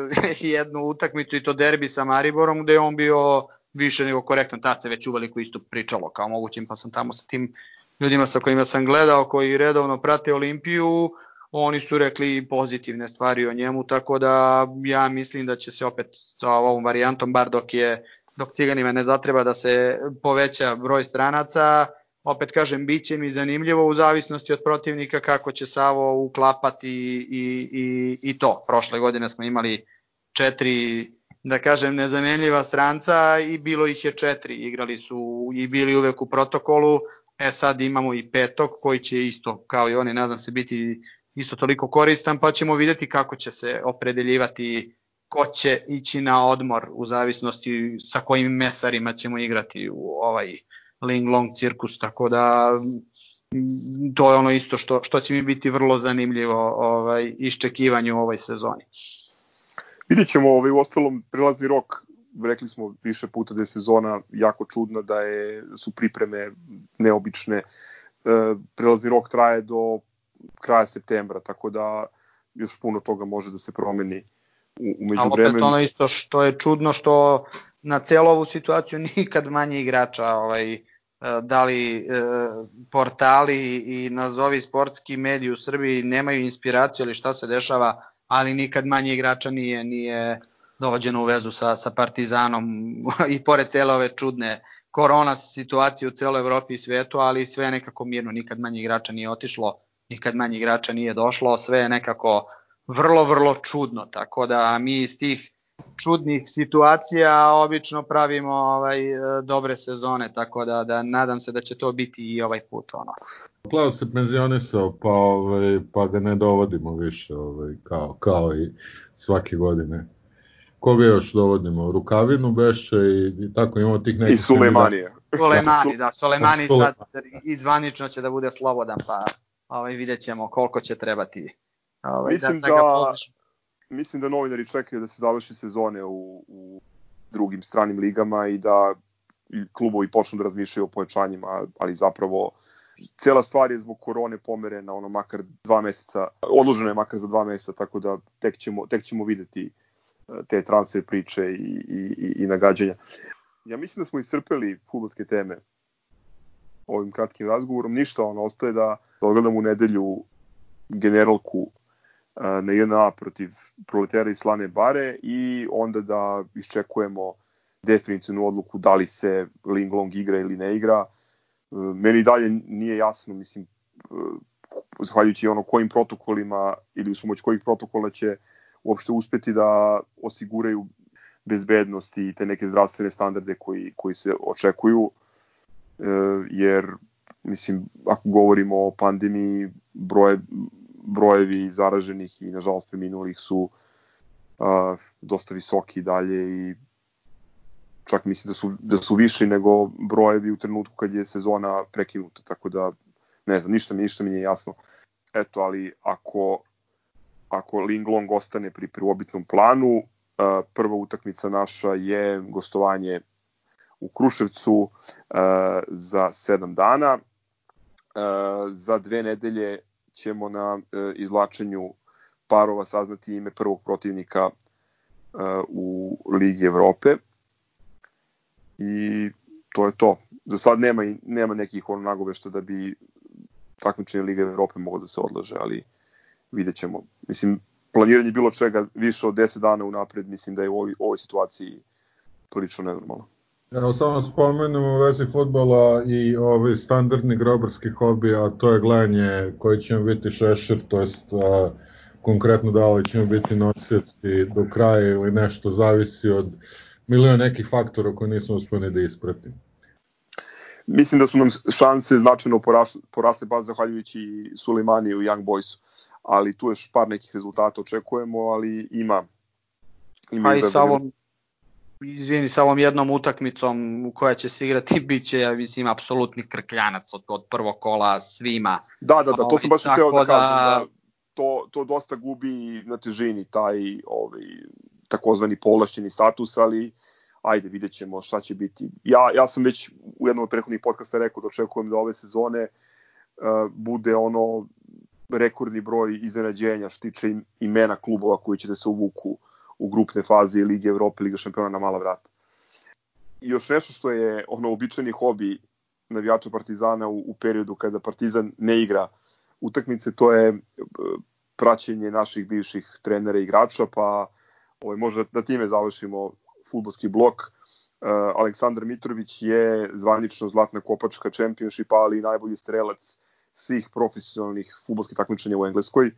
(laughs) jednu utakmicu i to derbi sa Mariborom gde je on bio više nego korektan, tad se već uveliko isto pričalo kao mogućim, pa sam tamo sa tim ljudima sa kojima sam gledao, koji redovno prate Olimpiju, oni su rekli pozitivne stvari o njemu, tako da ja mislim da će se opet sa ovom varijantom, bar dok je dok ciganima ne zatreba da se poveća broj stranaca, opet kažem, bit će mi zanimljivo u zavisnosti od protivnika kako će Savo uklapati i, i, i, to. Prošle godine smo imali četiri, da kažem, nezamenljiva stranca i bilo ih je četiri. Igrali su i bili uvek u protokolu, e sad imamo i petog koji će isto, kao i oni, nadam se, biti isto toliko koristan, pa ćemo videti kako će se opredeljivati ko će ići na odmor u zavisnosti sa kojim mesarima ćemo igrati u ovaj Ling Long cirkus, tako da mm, to je ono isto što, što će mi biti vrlo zanimljivo ovaj, iščekivanje u ovoj sezoni. Vidjet ćemo ovaj, u ostalom prelazni rok rekli smo više puta da je sezona jako čudna, da je, su pripreme neobične. E, prelazni rok traje do kraja septembra, tako da još puno toga može da se promeni umeđu Ali opet ono isto što je čudno što na celu ovu situaciju (laughs) nikad manje igrača ovaj, e, da li e, portali i nazovi sportski mediji u Srbiji nemaju inspiraciju ili šta se dešava, ali nikad manje igrača nije, nije dovođeno u vezu sa, sa Partizanom. (laughs) I pored cele ove čudne korona situacije u celoj Evropi i svetu, ali sve je nekako mirno, nikad manje igrača nije otišlo, nikad manje igrača nije došlo, sve je nekako vrlo, vrlo čudno, tako da mi iz tih čudnih situacija obično pravimo ovaj dobre sezone, tako da da nadam se da će to biti i ovaj put ono. Pleo se penzionisao, pa ovaj pa ga ne dovodimo više, ovaj kao kao i svake godine. Koga još dovodimo? Rukavinu beše i, i tako imamo tih nekih... I Sulemanije. Sulemani, da, Sulemani sad izvanično će da bude slobodan, pa ovaj, vidjet ćemo koliko će trebati. Ovaj, Mislim da, da, da mislim da novinari čekaju da se završi sezone u, u drugim stranim ligama i da klubovi počnu da razmišljaju o pojačanjima, ali zapravo cela stvar je zbog korone pomerena ono makar dva meseca, odloženo je makar za dva meseca, tako da tek ćemo, tek ćemo videti e, te transfer priče i, i, i nagađanja. Ja mislim da smo iscrpeli futbolske teme ovim kratkim razgovorom. Ništa, ono, ostaje da, da odgledamo u nedelju generalku na JNA protiv proletera i Slane Bare i onda da iščekujemo definicijnu odluku da li se Linglong igra ili ne igra. E, meni dalje nije jasno, mislim, e, zahvaljujući ono kojim protokolima ili u pomoć kojih protokola će uopšte uspeti da osiguraju bezbednost i te neke zdravstvene standarde koji, koji se očekuju, e, jer mislim, ako govorimo o pandemiji, broje, brojevi zaraženih i nažalost preminulih su uh, dosta visoki dalje i čak mislim da su, da su više nego brojevi u trenutku kad je sezona prekinuta, tako da ne znam, ništa mi, ništa mi nije jasno. Eto, ali ako, ako Linglong ostane pri prvobitnom planu, uh, prva utakmica naša je gostovanje u Kruševcu uh, za 7 dana. Uh, za dve nedelje ćemo na e, izlačenju parova saznati ime prvog protivnika e, u Ligi Evrope. I to je to. Za sad nema, nema nekih ono nagovešta da bi takmičenje Lige Evrope moglo da se odlaže, ali vidjet ćemo. Mislim, planiranje bilo čega više od 10 dana unapred, mislim da je u ovoj, ovoj situaciji prilično nenormalno. Evo samo spomenemo u vezi futbola i ovaj standardni grobarski hobi, a to je gledanje koji ćemo biti šešir, to jest a, konkretno da li ćemo biti nosioci do kraja ili nešto zavisi od miliona nekih faktora koje nismo uspeli da ispratimo. Mislim da su nam šanse značajno porasle, porasle baš zahvaljujući Sulimani u Young Boysu, ali tu još par nekih rezultata očekujemo, ali ima. ima pa i sa ovom izvini, sa ovom jednom utakmicom u koja će se igrati, (laughs) bit će, ja mislim, apsolutni krkljanac od, od prvog kola svima. Da, da, da, to sam baš hteo da, da kažem, da to, to dosta gubi na težini, taj ovaj, takozvani povlašćeni status, ali ajde, vidjet ćemo šta će biti. Ja, ja sam već u jednom od prethodnih podcasta rekao da očekujem da ove sezone uh, bude ono rekordni broj iznenađenja što tiče imena klubova koji će da se uvuku uh, u grupne faze Lige Evrope, Liga šampiona na mala vrata. I još nešto što je ono običajni hobi navijača Partizana u, u periodu kada Partizan ne igra utakmice, to je e, praćenje naših bivših trenera i igrača, pa ovaj, možda da time završimo futbolski blok. Uh, Aleksandar Mitrović je zvanično zlatna kopačka čempionšipa, ali i najbolji strelac svih profesionalnih futbolskih takmičenja u Engleskoj. Uh,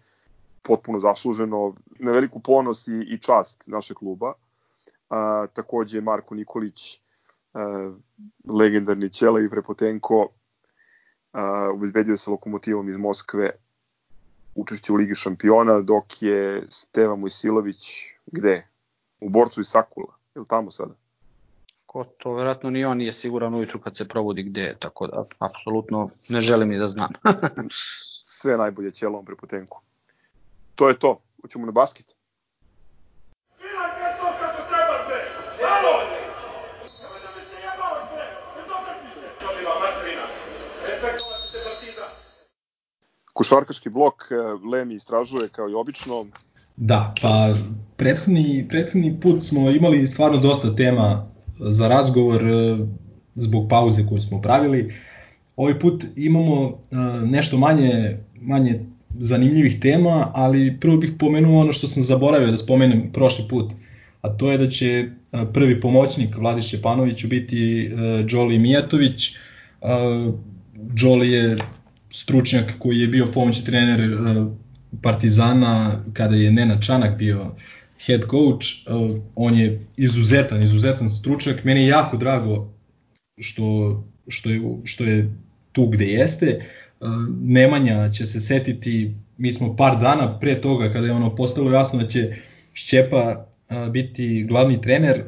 potpuno zasluženo, na veliku ponos i, i čast naše kluba. A, takođe Marko Nikolić, a, legendarni Ćela i Prepotenko, a, obezbedio se lokomotivom iz Moskve učešće u Ligi šampiona, dok je Steva Mojsilović gde? U Borcu i Sakula, je li tamo sada? Ko to, verovatno ni on nije siguran ujutru kad se provodi gde, tako da apsolutno ne želim ni da znam. (laughs) Sve najbolje Ćelom Prepotenku to je to. Hoćemo na basket. Košarkaški blok e, Lemi istražuje kao i obično. Da, pa prethodni, prethodni put smo imali stvarno dosta tema za razgovor e, zbog pauze koju smo pravili. Ovaj put imamo e, nešto manje, manje zanimljivih tema, ali prvo bih pomenuo ono što sam zaboravio da spomenem prošli put, a to je da će prvi pomoćnik Vladi Šćepanoviću biti Đoli Mijatović. Đoli je stručnjak koji je bio pomoćni trener Partizana kada je Nena Čanak bio head coach, on je izuzetan, izuzetan stručnjak, meni je jako drago što, što, je, što je tu gde jeste, Nemanja će se setiti, mi smo par dana pre toga kada je ono postalo jasno da će Šćepa biti glavni trener,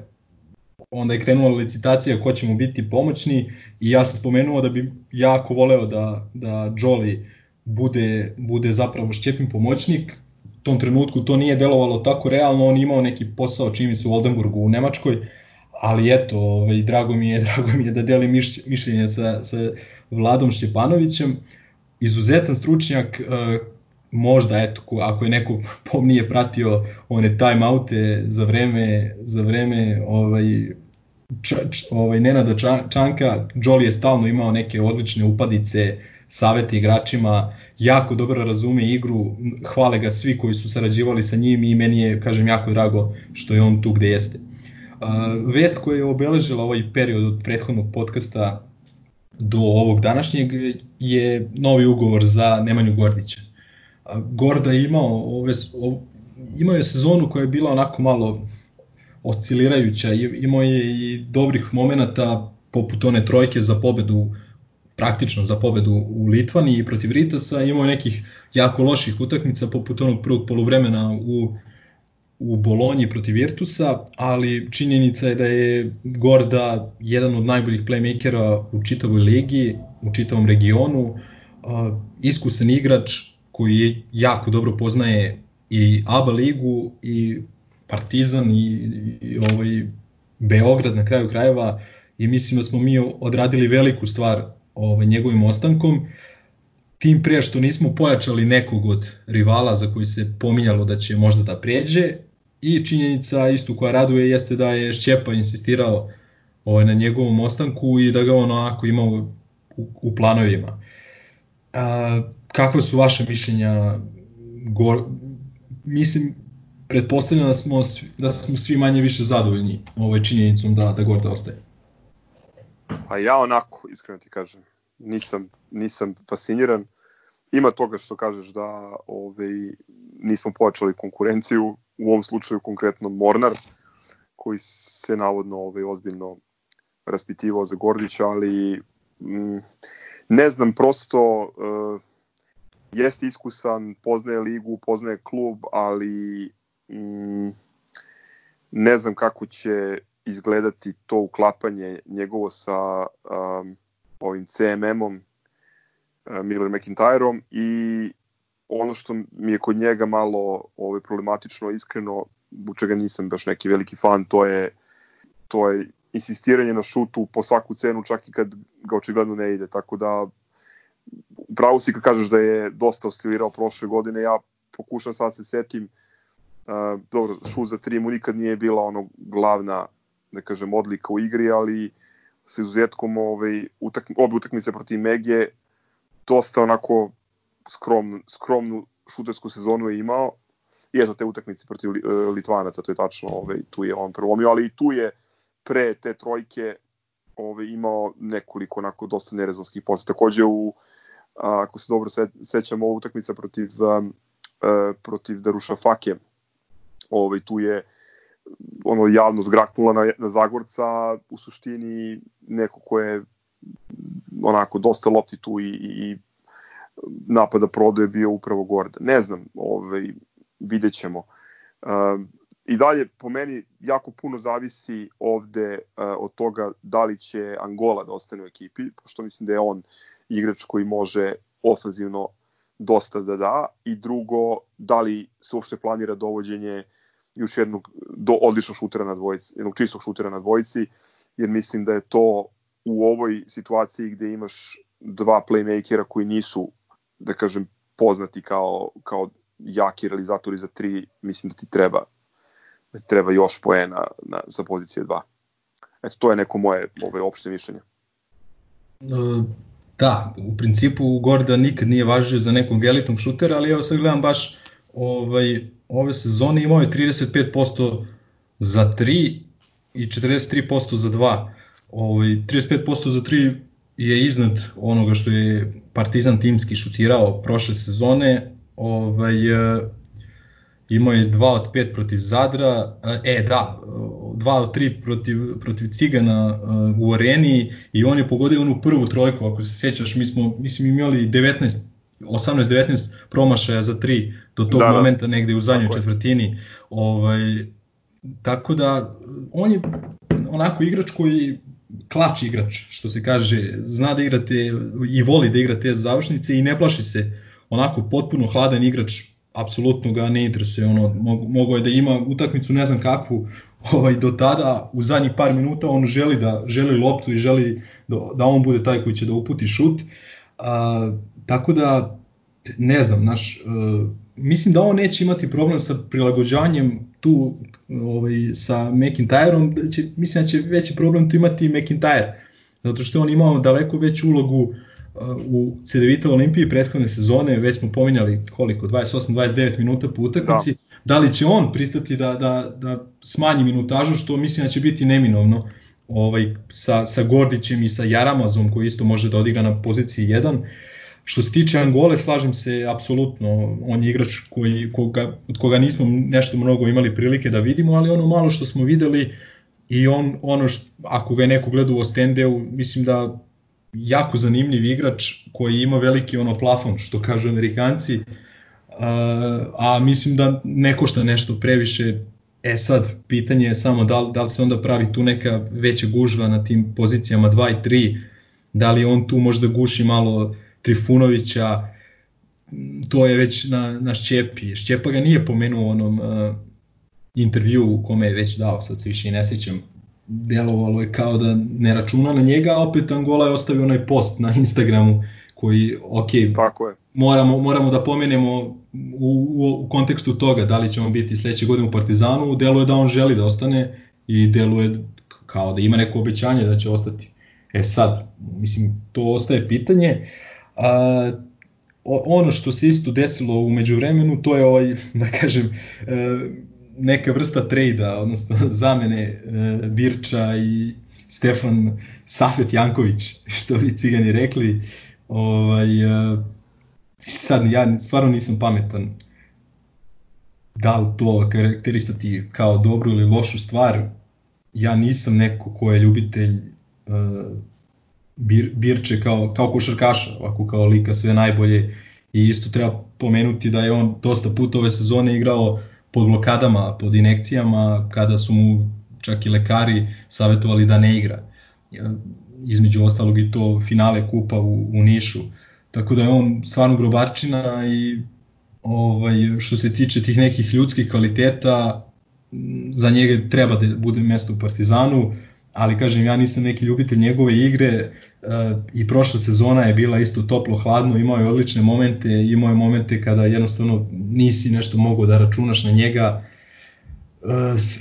onda je krenula licitacija ko će mu biti pomoćni i ja sam spomenuo da bi jako voleo da, da Jolly bude, bude zapravo Šćepin pomoćnik. U tom trenutku to nije delovalo tako realno, on imao neki posao čini se u Oldenburgu u Nemačkoj, ali eto, ovaj, drago, mi je, (laughs) drago mi je da delim miš, mišljenje sa, sa Vladom Šćepanovićem. Izuzetan stručnjak, možda eto ako je neko pomnije pratio one time oute za vreme za vreme ovaj č, č, ovaj Nenada Čanka, Jolly je stalno imao neke odlične upadice, savete igračima, jako dobro razume igru, hvale ga svi koji su sarađivali sa njim i meni je, kažem, jako drago što je on tu gde jeste. Uh, vest koja je obeležila ovaj period od prethodnog podcasta do ovog današnjeg je novi ugovor za Nemanju Gordića. Gorda je imao, ove, imao je sezonu koja je bila onako malo oscilirajuća, imao je i dobrih momenata poput one trojke za pobedu, praktično za pobedu u Litvani i protiv Ritasa, imao je nekih jako loših utakmica poput onog prvog poluvremena u u Bolonji protiv Virtusa, ali činjenica je da je Gorda jedan od najboljih playmakera u čitavoj ligi, u čitavom regionu, iskusan igrač, koji jako dobro poznaje i ABA ligu i Partizan i, i ovaj Beograd na kraju krajeva i mislim da smo mi odradili veliku stvar ovaj, njegovim ostankom. Tim pre što nismo pojačali nekog od rivala za koji se pominjalo da će možda da pređe i činjenica istu koja raduje jeste da je Šćepa insistirao ovaj, na njegovom ostanku i da ga on onako imao u, u planovima. A, kakve su vaše mišljenja? Go, mislim, pretpostavljam da smo, da smo svi manje više zadovoljni ovaj činjenicom da, da Gorda ostaje. Pa ja onako, iskreno ti kažem, nisam, nisam fasciniran. Ima toga što kažeš da ovaj, nismo pojačali konkurenciju, u ovom slučaju konkretno Mornar, koji se navodno ovaj, ozbiljno raspitivao za Gordića, ali mm, ne znam, prosto uh, jeste iskusan, poznaje ligu, poznaje klub, ali mm, ne znam kako će izgledati to uklapanje njegovo sa um, ovim CMM-om, uh, Miller McIntyreom i ono što mi je kod njega malo ovaj, problematično, iskreno, u čega nisam baš neki veliki fan, to je, to je insistiranje na šutu po svaku cenu, čak i kad ga očigledno ne ide, tako da pravo si kad kažeš da je dosta oscilirao prošle godine, ja pokušam sad se setim, uh, dobro, šut za tri mu nikad nije bila ono glavna, da kažem, odlika u igri, ali sa izuzetkom ovaj, utak, obe utakmice protiv Megije, dosta onako skrom, skromnu šutersku sezonu je imao, i eto te utakmice protiv uh, Litvanaca, to je tačno, ovaj, tu je on prelomio, ali i tu je pre te trojke ovaj, imao nekoliko onako dosta nerezonskih posle. Takođe u ako se dobro se, sećamo ovu utakmica protiv um, uh, protiv Daruša Fake. Ovaj tu je ono javno zgraknula na, na Zagorca, u suštini neko ko je onako dosta lopti tu i, i napada prodaje bio upravo Gorda. Ne znam, ovaj, vidjet ćemo. Uh, I dalje, po meni, jako puno zavisi ovde uh, od toga da li će Angola da ostane u ekipi, pošto mislim da je on igrač koji može ofenzivno dosta da da i drugo, da li se uopšte planira dovođenje još jednog do odličnog šutera na dvojici, jednog čistog šutera na dvojici, jer mislim da je to u ovoj situaciji gde imaš dva playmakera koji nisu, da kažem, poznati kao, kao jaki realizatori za tri, mislim da ti treba da ti treba još poena na, sa pozicije 2. Eto, to je neko moje ove, opšte mišljenje. Da, u principu Gorda nikad nije važio za nekog elitnog šutera, ali evo sad gledam baš ovaj, ove sezone imao je 35% za 3 i 43% za 2. Ovaj, 35% za 3 je iznad onoga što je Partizan timski šutirao prošle sezone. Ovaj, imao je 2 od 5 protiv Zadra, e da, 2 od 3 protiv, protiv Cigana u areni i on je pogodio onu prvu trojku, ako se sjećaš, mi smo mislim imali 19 18-19 promašaja za 3 do tog da, da. momenta negde u zadnjoj četvrtini. Ovaj, tako da on je onako igrač koji klač igrač, što se kaže, zna da igrate i voli da igra te završnice i ne plaši se onako potpuno hladan igrač apsolutno ga ne interesuje, ono, mogo je da ima utakmicu ne znam kakvu, (laughs) ovaj, do tada u zadnjih par minuta on želi da želi loptu i želi da, da on bude taj koji će da uputi šut. A, tako da, ne znam, naš, uh, mislim da on neće imati problem sa prilagođanjem tu ovaj, sa McIntyreom, da će, mislim da će veći problem tu imati McIntyre, zato što on imao daleko veću ulogu u CDVita Olimpiji prethodne sezone, već smo pominjali koliko, 28-29 minuta po utakmici, da. da li će on pristati da, da, da smanji minutažu, što mislim da će biti neminovno ovaj, sa, sa Gordićem i sa Jaramazom koji isto može da odigra na poziciji 1. Što se tiče Angole, slažem se apsolutno, on je igrač koji, koga, od koga nismo nešto mnogo imali prilike da vidimo, ali ono malo što smo videli i on, ono što, ako ga je neko gleda u Ostendeu, mislim da jako zanimljiv igrač koji ima veliki ono plafon, što kažu Amerikanci, a, a mislim da ne košta nešto previše. E sad, pitanje je samo da li, da li se onda pravi tu neka veća gužva na tim pozicijama 2 i 3, da li on tu možda guši malo Trifunovića, to je već na, na Šćepi. Šćepa ga nije pomenuo u onom uh, intervju u kome je već dao, sad se više i ne sećam delovalo je kao da ne računa na njega, a opet Angola je ostavio onaj post na Instagramu koji, ok, Tako je. Moramo, moramo da pomenemo u, u, u kontekstu toga da li će on biti sledeće godine u Partizanu, deluje da on želi da ostane i deluje kao da ima neko obećanje da će ostati. E sad, mislim, to ostaje pitanje. A, ono što se isto desilo u međuvremenu, to je ovaj, (laughs) da kažem, e, neka vrsta trejda, odnosno (laughs) zamene e, Birča i Stefan Safet Janković, (laughs) što bi cigani rekli. Ovaj, e, sad ja stvarno nisam pametan da li to karakterisati kao dobru ili lošu stvar. Ja nisam neko ko je ljubitelj bir, Birče kao, kao košarkaša, ovako kao lika sve najbolje i isto treba pomenuti da je on dosta puta ove sezone igrao pod blokadama, pod inekcijama, kada su mu čak i lekari savjetovali da ne igra. Između ostalog i to finale kupa u, u Nišu. Tako da je on stvarno grobarčina i ovaj, što se tiče tih nekih ljudskih kvaliteta, za njega treba da bude mesto u Partizanu, ali kažem ja nisam neki ljubitelj njegove igre, i prošla sezona je bila isto toplo hladno, imao je odlične momente, imao je momente kada jednostavno nisi nešto mogao da računaš na njega.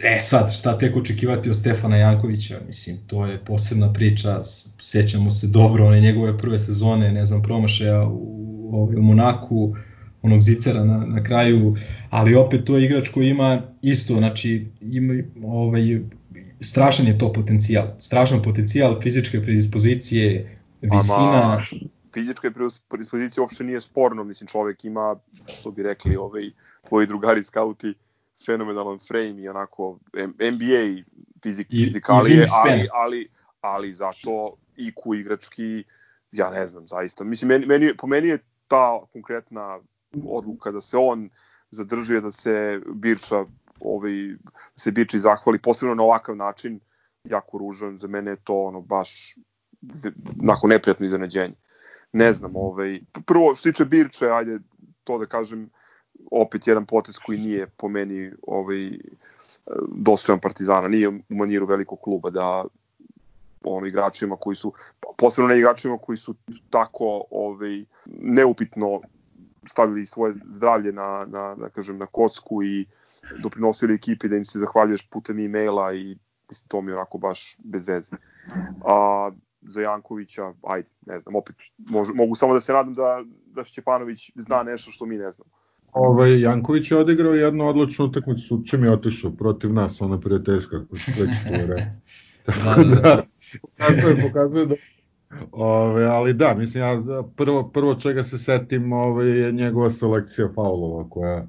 E sad, šta tek očekivati od Stefana Jankovića, mislim, to je posebna priča, sećamo se dobro one njegove prve sezone, ne znam, promašaja u, u, u Monaku, onog zicera na, na kraju, ali opet to je igrač koji ima isto, znači ima ovaj, strašan je to potencijal. Strašan potencijal fizičke predispozicije, visina... Ama, fizička predispozicija uopšte nije sporno, mislim čovek ima, što bi rekli ovaj, tvoji drugari skauti, fenomenalan frame i onako NBA fizik, I, fizikalije, i ali, ali, ali zato IQ igrački, ja ne znam, zaista. Mislim, meni, meni, po meni je ta konkretna odluka da se on zadrži, da se Birča ovaj, se Biči zahvali, posebno na ovakav način, jako ružan, za mene je to ono baš nakon neprijatno iznenađenje. Ne znam, ovaj, prvo što tiče Birče, ajde to da kažem, opet jedan potez koji nije po meni ovaj, dostojan Partizana, nije u maniru velikog kluba da ono igračima koji su posebno na igračima koji su tako ovaj neupitno stavili svoje zdravlje na na da kažem na kocku i doprinosili ekipi da im se zahvaljuješ putem e-maila i mislim, to mi je onako baš bez veze. A, za Jankovića, ajde, ne znam, opet mož, mogu samo da se nadam da, da Šćepanović zna nešto što mi ne znamo. Ovaj, Janković je odigrao jednu odličnu utakmicu, čim je otišao protiv nas, ona prijateljska, kako se već to (laughs) Tako da, da, pokazuje, pokazuje da Ove, ali da, mislim, ja prvo, prvo čega se setim ove, je njegova selekcija faulova koja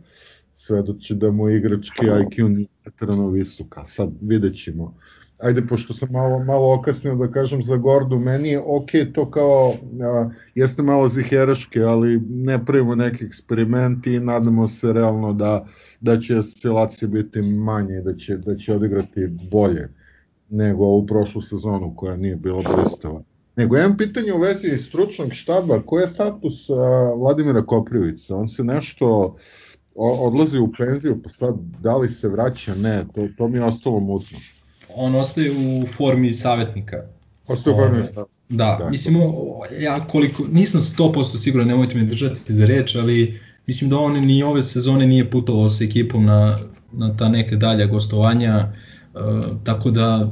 svedoči da mu igrački IQ nije pretrano visoka. Sad vidjet ćemo. Ajde, pošto sam malo, malo okasnio da kažem za Gordu, meni je ok to kao, a, jeste malo ziheraške, ali ne pravimo neki eksperimenti i nadamo se realno da, da će oscilacije biti manje, da će, da će odigrati bolje nego u prošlu sezonu koja nije bila blistava. Nego jedan pitanje u vezi stručnog štaba, koji je status uh, Vladimira Koprivica? On se nešto odlazi u penziju, pa sad da li se vraća, ne, to, to mi je ostalo mutno. On ostaje u formi savjetnika. Ostaje u formi da, da, da, mislim, ja koliko, nisam 100% siguran, nemojte me držati za reč, ali mislim da on ni ove sezone nije putovao sa ekipom na, na ta neke dalja gostovanja, uh, tako da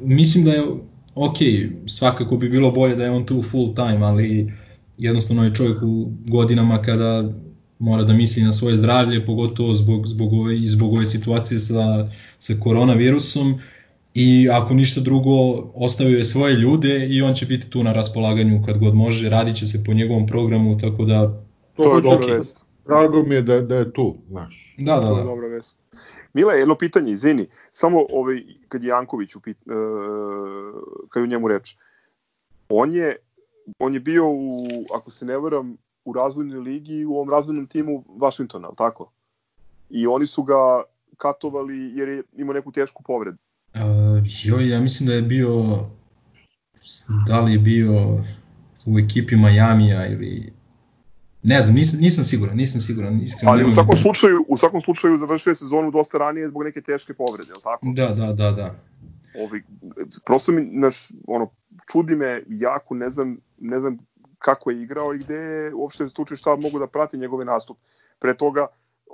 mislim da je ok, svakako bi bilo bolje da je on tu full time, ali jednostavno je čovjek u godinama kada mora da misli na svoje zdravlje, pogotovo zbog, zbog, ove, zbog ove situacije sa, sa koronavirusom i ako ništa drugo ostavio je svoje ljude i on će biti tu na raspolaganju kad god može, radit će se po njegovom programu, tako da to je dobra vest. Drago mi je da, da je tu, znaš. Da, da, da. To je dobra vest. Mila, jedno pitanje, izvini, samo ovaj, kad je Janković u, pit, uh, kad je u njemu reč, on je, on je bio u, ako se ne varam, u razvojnoj ligi u ovom razvojnom timu Washingtona, tako? I oni su ga katovali jer je imao neku tešku povredu. Uh, joj, ja mislim da je bio, da li je bio u ekipi Majamija ili Ne znam, nisam, nisam siguran, nisam siguran, iskreno. Ali u svakom da... slučaju, u svakom slučaju završio je sezonu dosta ranije zbog neke teške povrede, al tako? Da, da, da, da. Ovi, prosto mi, naš, ono, čudi me jako, ne znam, ne znam kako je igrao i gde je uopšte slučaj šta mogu da prati njegove nastup. Pre toga,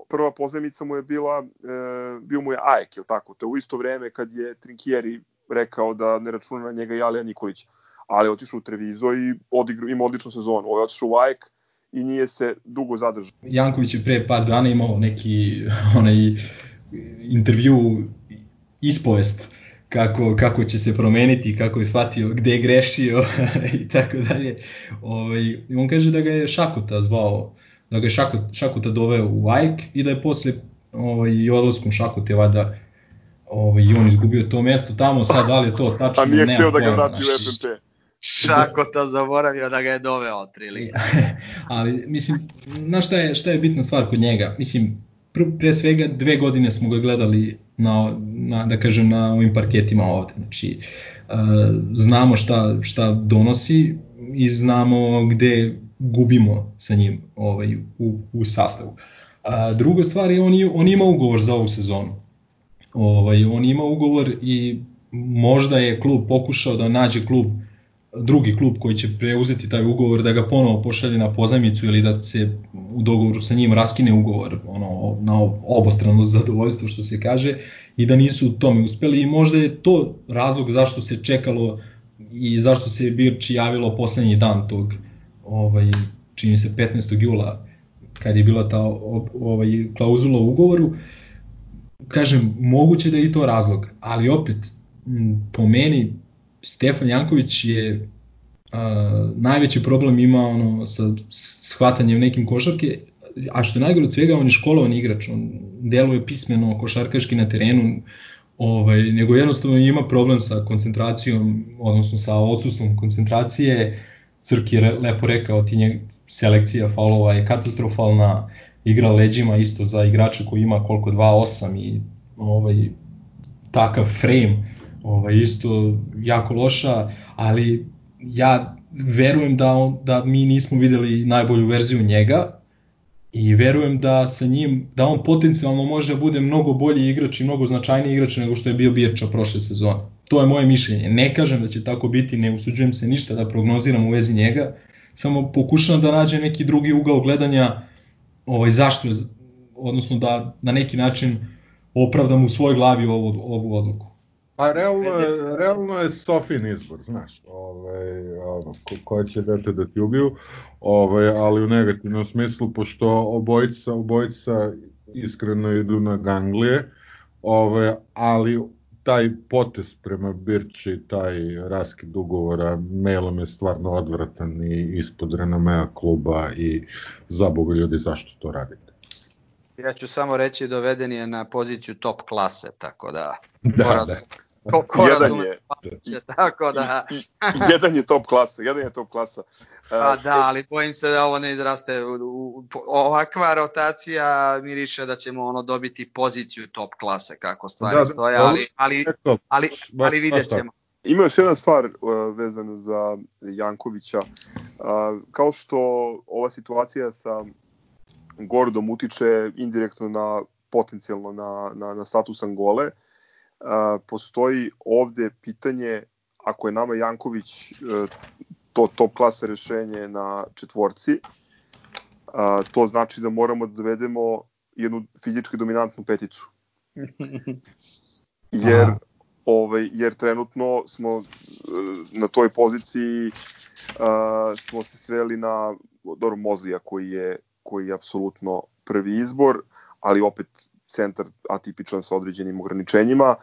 prva pozemica mu je bila, e, bio mu je Ajek, je tako? To je u isto vreme kad je Trinkieri rekao da ne računa na njega i Alija Nikolić. Ali je otišao u Trevizo i odigrao, ima odličnu sezonu. Ovo je otišao u Ajek, i nije se dugo zadržao. Janković je pre par dana imao neki (laughs) onaj intervju ispovest kako, kako će se promeniti, kako je shvatio gde je grešio (laughs) i tako dalje. Ovaj, on kaže da ga je Šakuta zvao, da ga je Šakuta, Šakuta doveo u AIK i da je posle ovaj, i odlaskom Šakute valjda ovaj, i on izgubio to mesto tamo, sad da li je to tačno, A nije htio da ga vrati u FNP. Šakota zaboravio da ga je doveo otprilike. (laughs) Ali, mislim, na šta je, šta je bitna stvar kod njega? Mislim, pr, pre svega dve godine smo ga gledali na, na da kažem, na ovim parketima ovde. Znači, uh, znamo šta, šta donosi i znamo gde gubimo sa njim ovaj, u, u sastavu. A, druga stvar je, on, on ima ugovor za ovu sezonu. Ovaj, on ima ugovor i možda je klub pokušao da nađe klub drugi klub koji će preuzeti taj ugovor da ga ponovo pošalje na pozajmicu ili da se u dogovoru sa njim raskine ugovor ono, na obostrano zadovoljstvo što se kaže i da nisu u tome uspeli i možda je to razlog zašto se čekalo i zašto se Birči javilo poslednji dan tog ovaj, čini se 15. jula kad je bila ta ovaj, klauzula u ugovoru kažem moguće da je i to razlog ali opet po meni Stefan Janković je a, najveći problem ima ono sa shvatanjem nekim košarke, a što je najgore od svega, on je školovan igrač, on deluje pismeno košarkaški na terenu, ovaj, nego jednostavno ima problem sa koncentracijom, odnosno sa odsustvom koncentracije, Crk je lepo rekao, ti nje, selekcija faulova je katastrofalna, igra leđima isto za igrača koji ima koliko 2-8 i ovaj, takav frame ovaj, isto jako loša, ali ja verujem da, on, da mi nismo videli najbolju verziju njega i verujem da sa njim, da on potencijalno može da bude mnogo bolji igrač i mnogo značajniji igrač nego što je bio Birča prošle sezone. To je moje mišljenje. Ne kažem da će tako biti, ne usuđujem se ništa da prognoziram u vezi njega, samo pokušavam da nađem neki drugi ugao gledanja ovaj, zašto je, odnosno da na neki način opravdam u svojoj glavi ovu, ovu odluku. Pa realno je, realno je Sofin izbor, znaš, ovaj, ono, ko, ko će dete da ti ubiju, ovaj, ali u negativnom smislu, pošto obojica, obojica iskreno idu na ganglije, ovaj, ali taj potez prema Birči, taj raskid ugovora mailom je stvarno odvratan i ispod renomea kluba i za boga ljudi zašto to radite. Ja ću samo reći doveden je na poziciju top klase, tako da... Da, mora, da. Ko, ko jedan je, pače, tako da... jedan je top klasa, jedan je top klasa. Pa da, ali bojim se da ovo ne izraste. U, u, ovakva rotacija miriše da ćemo ono dobiti poziciju top klase kako stvari da, da stoje, ali, ali, ali, ali vidjet ćemo. Ima još jedna stvar uh, vezana za Jankovića. Uh, kao što ova situacija sa Gordom utiče indirektno na potencijalno na, na, na status Angole, uh, postoji ovde pitanje ako je nama Janković uh, to top klasa rešenje na četvorci, a, to znači da moramo da dovedemo jednu fizički dominantnu peticu. (laughs) Jer, ovaj, jer trenutno smo e, na toj poziciji a, smo se sveli na Doru Mozlija koji je, koji je apsolutno prvi izbor, ali opet centar atipičan sa određenim ograničenjima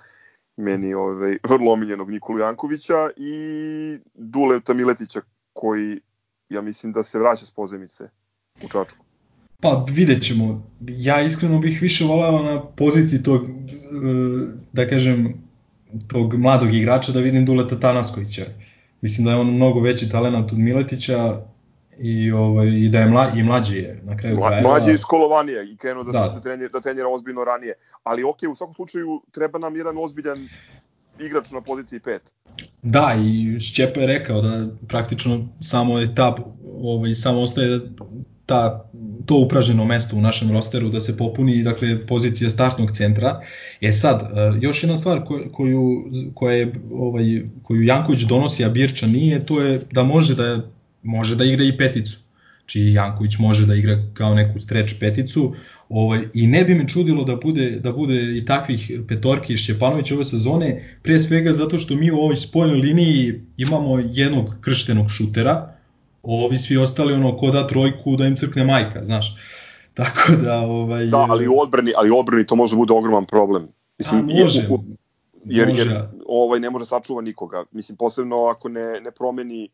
meni ovaj, vrlo omiljenog Nikolu Jankovića i Duleta Miletića koji ja mislim da se vraća s pozemice u Čačku. Pa vidjet ćemo. Ja iskreno bih više volao na poziciji tog, e, da kažem, tog mladog igrača da vidim Duleta Tanaskovića. Mislim da je on mnogo veći talent od Miletića i ovaj i da je mla, i mlađi je na kraju Mla, krajeva. Mlađi je školovanije i krenuo da, da. da trenira da trenira ozbiljno ranije. Ali okej, okay, u svakom slučaju treba nam jedan ozbiljan igrač na poziciji 5. Da, i Šćepa je rekao da praktično samo je ta, ovaj, samo ostaje ta, to upraženo mesto u našem rosteru da se popuni dakle pozicija startnog centra. E sad, e, još jedna stvar koju, koja je, ovaj, koju Janković donosi, a Birča nije, to je da može da može da igra i peticu. Či Janković može da igra kao neku streč peticu ovaj, i ne bi me čudilo da bude, da bude i takvih petorki Šćepanović ove sezone, pre svega zato što mi u ovoj spoljnoj liniji imamo jednog krštenog šutera, ovi svi ostali ono ko da trojku da im crkne majka, znaš. (laughs) Tako da ovaj Da, ali u odbrani, ali u odbrani to može da bude ogroman problem. Mislim, A, može. Jer, može. jer ovaj ne može sačuva nikoga. Mislim posebno ako ne ne promeni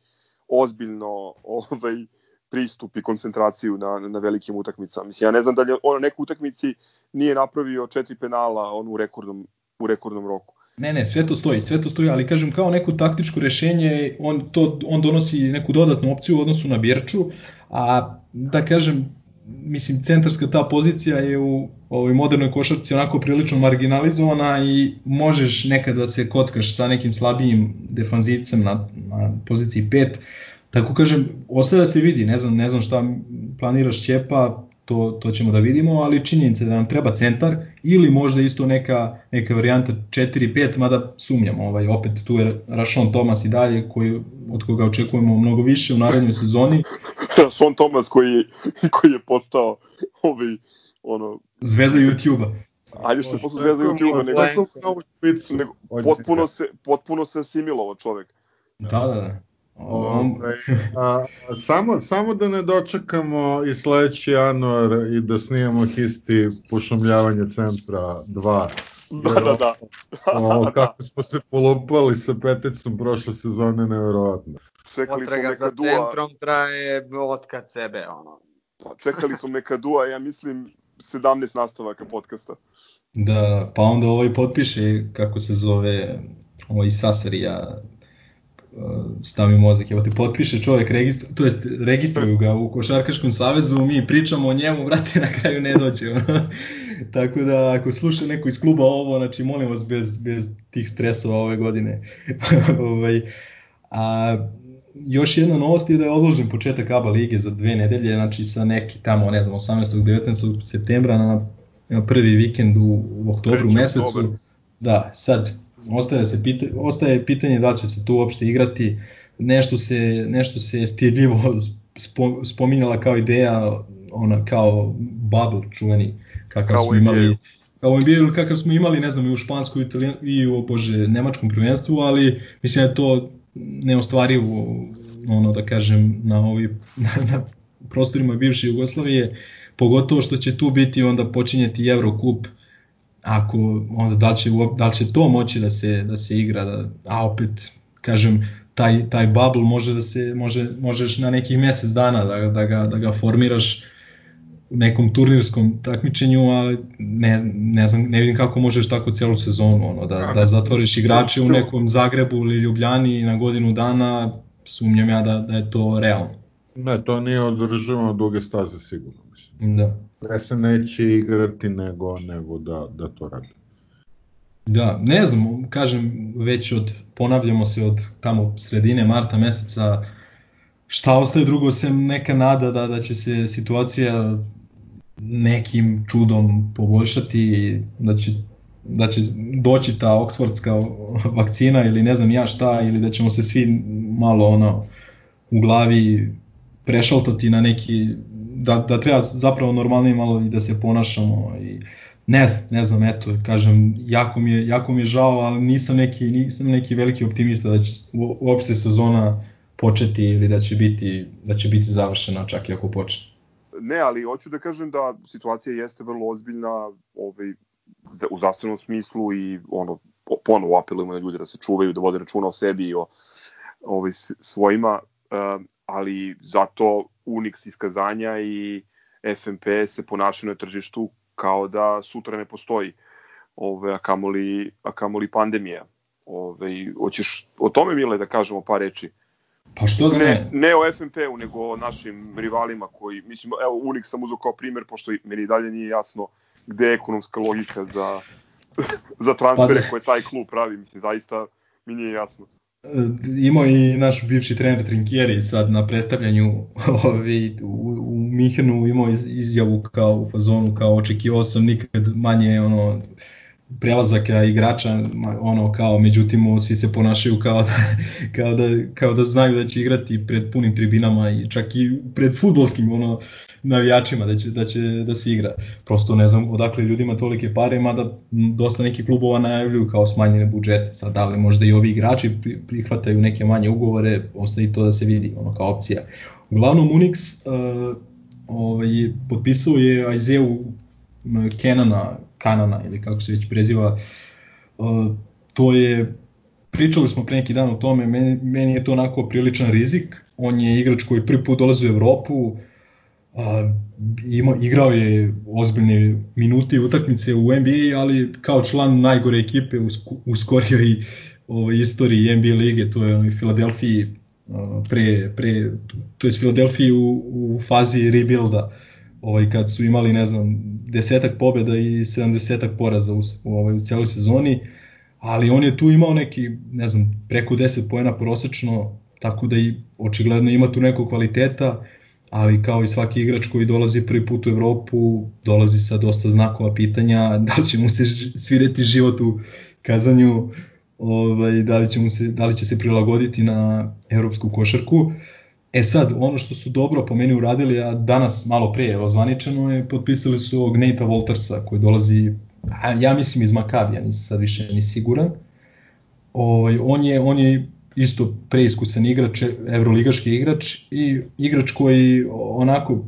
ozbiljno ovaj pristup i koncentraciju na, na velikim utakmicama. Mislim, ja ne znam da li on na nekoj utakmici nije napravio četiri penala on u rekordnom, u rekordnom roku. Ne, ne, sve to stoji, sve to stoji, ali kažem kao neko taktičko rešenje, on, to, on donosi neku dodatnu opciju u odnosu na Bjerču, a da kažem, mislim, centarska ta pozicija je u ovoj modernoj košarci onako prilično marginalizovana i možeš nekad da se kockaš sa nekim slabijim defanzivcem na, na poziciji 5, Tako kažem, ostaje da se vidi, ne znam, ne znam šta planira Šćepa, to, to ćemo da vidimo, ali činjenica da nam treba centar ili možda isto neka, neka varijanta 4-5, mada sumnjam, ovaj, opet tu je Rašon Thomas i dalje, koji, od koga očekujemo mnogo više u narednoj sezoni. (laughs) Rašon Thomas koji, koji je postao ovaj, ono... Zvezda YouTube-a. Ajde što je postao zvezda YouTube-a, nego, nego potpuno, se, potpuno se asimilovao čovek. Da, da, da. Ove, a, samo, samo da ne dočekamo i sledeći januar i da snijemo histi pošumljavanje centra 2. Da, da, da. o, kako smo se polupali sa peticom prošle sezone, nevjerovatno. Čekali Potraga smo za dua. centrom traje od kad sebe, ono. Pa, čekali smo Mekadua, ja mislim, 17 nastavaka podcasta. Da, pa onda ovaj potpiše, kako se zove, ovaj Sasarija, stavi mozak, evo te potpiše čovjek, registru, to jest registruju ga u Košarkaškom savezu, mi pričamo o njemu, brate, na kraju ne dođe. (laughs) Tako da ako sluša neko iz kluba ovo, znači molim vas bez, bez tih stresova ove godine. (laughs) ovaj, a, još jedna novost je da je odložen početak ABA lige za dve nedelje, znači sa neki tamo, ne znam, 18. 19. septembra na, na prvi vikend u, u oktobru mesecu. Da, sad ostaje, se pita, ostaje pitanje da će se tu uopšte igrati, nešto se, nešto se stidljivo spominjala kao ideja, ona kao bubble čuveni, kakav smo imali, kao NBA kakav smo imali, ne znam, i u španskom i u, bože, nemačkom prvenstvu, ali mislim da je to neostvarivo, ono da kažem, na, ovi, (laughs) na, na prostorima bivše Jugoslavije, pogotovo što će tu biti onda počinjeti Eurocup, ako onda da li će, da li će to moći da se, da se igra, da, a opet, kažem, taj, taj bubble može da se, može, možeš na nekih mesec dana da, da, ga, da ga formiraš u nekom turnirskom takmičenju, ali ne, ne, znam, ne vidim kako možeš tako celu sezonu, ono, da, da zatvoriš igrače u nekom Zagrebu ili Ljubljani na godinu dana, sumnjam ja da, da je to realno. Ne, to nije održavano duge staze sigurno, mislim. Da. Ne se neće igrati nego, nego da, da to radi. Da, ne znam, kažem, već od, ponavljamo se od tamo sredine marta meseca, šta ostaje drugo sem neka nada da, da će se situacija nekim čudom poboljšati, da će, da će doći ta oksfordska vakcina ili ne znam ja šta, ili da ćemo se svi malo ono u glavi prešaltati na neki, da, da treba zapravo normalnije malo i da se ponašamo i ne, ne znam, eto, kažem, jako mi je, jako mi je žao, ali nisam neki, nisam neki veliki optimista da će uopšte sezona početi ili da će biti, da će biti završena čak i ako počne. Ne, ali hoću da kažem da situacija jeste vrlo ozbiljna ovaj, u zdravstvenom smislu i ono, ponovo apelujemo na ljude da se čuvaju, da vode računa o sebi i o ovaj, svojima, ali zato Unix iskazanja i FMP se ponašaju na tržištu kao da sutra ne postoji ove, a, kamoli, a kamoli pandemija. Ove, hoćeš o tome, Mile, da kažemo par reči? Pa što da ne? Ne, ne o FNP-u, nego o našim rivalima koji, mislim, evo, Unix sam uzao kao primer, pošto meni dalje nije jasno gde je ekonomska logika za, (laughs) za transfere pa koje taj klub pravi, mislim, zaista mi nije jasno. Imao i naš bivši trener Trinkieri sad na predstavljanju (laughs) ovi, u, u Mihenu imao izjavu kao u fazonu kao očekivao sam nikad manje ono prelazaka igrača ono kao međutim svi se ponašaju kao da, (laughs) kao da, kao da znaju da će igrati pred punim tribinama i čak i pred futbolskim ono navijačima da će, da će da se igra. Prosto ne znam odakle ljudima tolike pare, mada dosta nekih klubova najavljuju kao smanjene budžete. Sad da li možda i ovi igrači prihvataju neke manje ugovore, ostaje to da se vidi ono kao opcija. Uglavnom Unix uh, ovaj, potpisao je Isaiah Kenana, Kanana ili kako se već preziva, uh, to je pričali smo pre neki dan o tome, meni, meni je to onako priličan rizik, on je igrač koji prvi put dolazi u Evropu, a, ima, igrao je ozbiljne minute utakmice u NBA, ali kao član najgore ekipe u, u skorijoj ovaj, istoriji NBA lige, to je u Filadelfiji pre, pre to je Filadelfiji u, u fazi rebuilda, ovaj, kad su imali, ne znam, desetak pobjeda i 70 poraza u, ovaj, u celoj sezoni, ali on je tu imao neki, ne znam, preko 10 poena prosečno, tako da i očigledno ima tu nekog kvaliteta, ali kao i svaki igrač koji dolazi prvi put u Evropu, dolazi sa dosta znakova pitanja, (laughs) da li će mu se svideti život u kazanju, ovaj, da, li će mu se, da li će se prilagoditi na evropsku košarku. E sad, ono što su dobro po meni uradili, a danas malo pre je ozvaničeno, je potpisali su ovog Neita Voltersa koji dolazi, ja mislim iz Makabija, nisam sad više ni siguran. Ovaj, on, je, on je isto preiskusan igrač, evroligaški igrač i igrač koji onako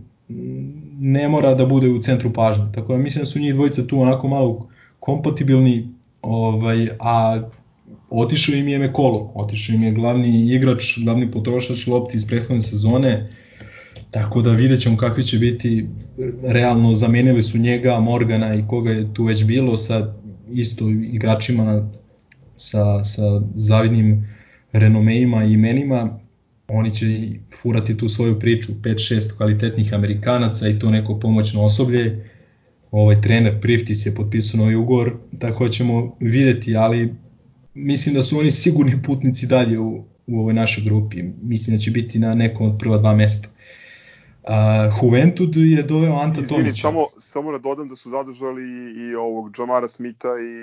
ne mora da bude u centru pažnje. Tako da mislim da su njih dvojica tu onako malo kompatibilni, ovaj, a otišao im je Mekolo, otišao im je glavni igrač, glavni potrošač lopti iz prethodne sezone, tako da vidjet ćemo kakvi će biti, realno zamenili su njega, Morgana i koga je tu već bilo sa isto igračima sa, sa zavidnim renomeima i imenima, oni će furati tu svoju priču, 5-6 kvalitetnih Amerikanaca i to neko pomoćno osoblje. Ovaj trener Priftis je potpisao novi ugovor, tako ćemo videti, ali mislim da su oni sigurni putnici dalje u, u ovoj našoj grupi. Mislim da će biti na nekom od prva dva mesta. Uh, Juventud je doveo Anta Izvini, Tomića. samo, samo da dodam da su zadržali i, ovog Jamara Smitha i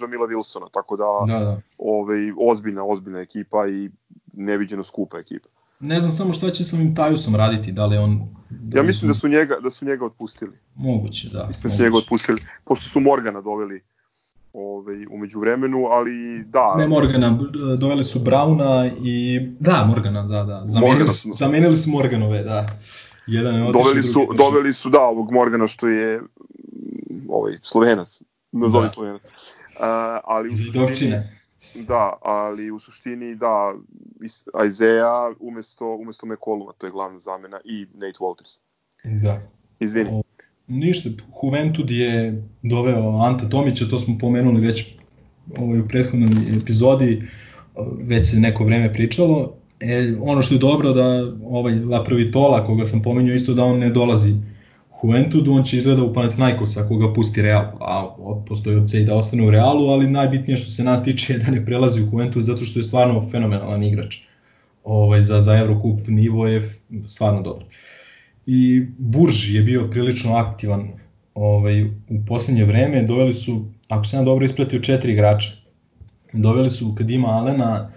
Jamila Wilsona, tako da, da, da. Ovaj, ozbiljna, ozbiljna ekipa i neviđeno skupa ekipa. ne znam samo šta će sa ovim Tajusom raditi, da li on... Da ja mislim da su njega, da su njega otpustili. Moguće, da. Mislim da su njega otpustili, pošto su Morgana doveli ovaj, umeđu vremenu, ali da... Ne Morgana, doveli su Brauna i... Da, Morgana, da, da. Zamenili, su, zamenili su Morganove, da. Jedan je doveli su, doveli su, da, ovog Morgana što je ovaj, slovenac, nazovi da. slovenac. Uh, ali u suštini, da, ali u suštini da, Isaiah umesto, umesto McColluma, to je glavna zamena, i Nate Walters. Da. Izvini. O, ništa, Juventud je doveo Anta Tomića, to smo pomenuli već ovaj, u prethodnoj epizodi, već se neko vreme pričalo. E, ono što je dobro da ovaj Laprovitola, koga sam pomenuo isto da on ne dolazi Juventudu, on će izgleda u Panathinaikos ako ga pusti Real, a postoji od i da ostane u Realu, ali najbitnije što se nas tiče je da ne prelazi u Juventud zato što je stvarno fenomenalan igrač. Ovaj, za, za Eurocup nivo je stvarno dobro. I Burži je bio prilično aktivan ovaj, u poslednje vreme, doveli su, ako se ja dobro ispratio, četiri igrača. Doveli su Kadima Alena,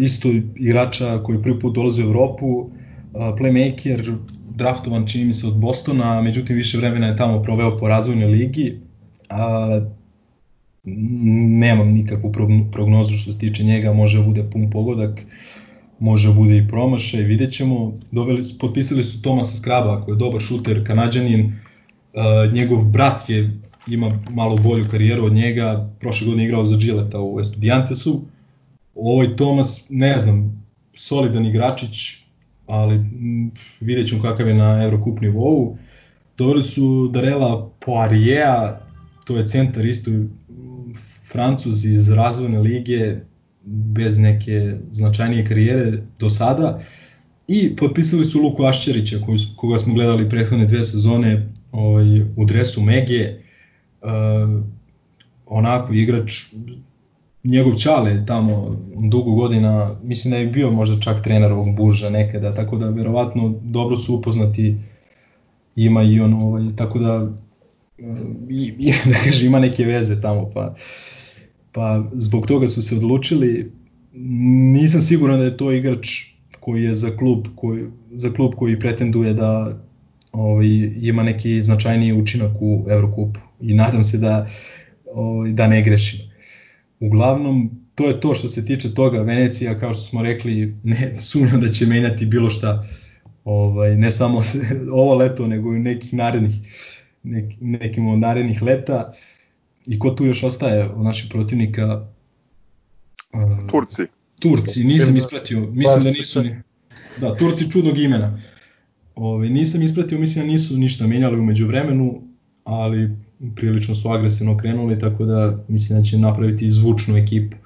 isto igrača koji prvi put dolazi u Evropu, playmaker, draftovan čini mi se od Bostona, međutim više vremena je tamo proveo po razvojnoj ligi. A, nemam nikakvu prognozu što se tiče njega, može bude pun pogodak, može bude i promašaj, vidjet ćemo. Doveli, potpisali su Tomasa Skraba, koji je dobar šuter, kanadjanin, a, njegov brat je ima malo bolju karijeru od njega, prošle godine igrao za Gilleta u Estudiantesu. Ovoj Tomas, ne znam, solidan igračić, ali vidjet ćemo kakav je na Eurocup nivou. Doveli su Darela Poirier, to je centar isto Francuz iz razvojne lige, bez neke značajnije karijere do sada. I potpisali su Luku Ašćerića, koga smo gledali prethodne dve sezone ovaj, u dresu Mege. Uh, onako igrač njegov čale tamo dugo godina, mislim da je bio možda čak trener ovog Burža nekada, tako da verovatno dobro su upoznati, ima i on, ovaj, tako da i, i, (laughs) da kaže, ima neke veze tamo, pa, pa zbog toga su se odlučili. Nisam siguran da je to igrač koji je za klub koji, za klub koji pretenduje da ovaj, ima neki značajniji učinak u Evrokupu i nadam se da, ovaj, da ne grešim. Uglavnom, to je to što se tiče toga. Venecija, kao što smo rekli, ne sumnjam da će menjati bilo šta. Ovaj, ne samo (laughs) ovo leto, nego i nekih narednih, nek, nekim od narednih leta. I ko tu još ostaje od naših protivnika? Turci. Turci, nisam ispratio, mislim da nisu ni... Da, Turci čudnog imena. Ove, nisam ispratio, mislim da nisu ništa menjali umeđu vremenu, ali prilično su agresivno krenuli, tako da mislim da će napraviti zvučnu ekipu.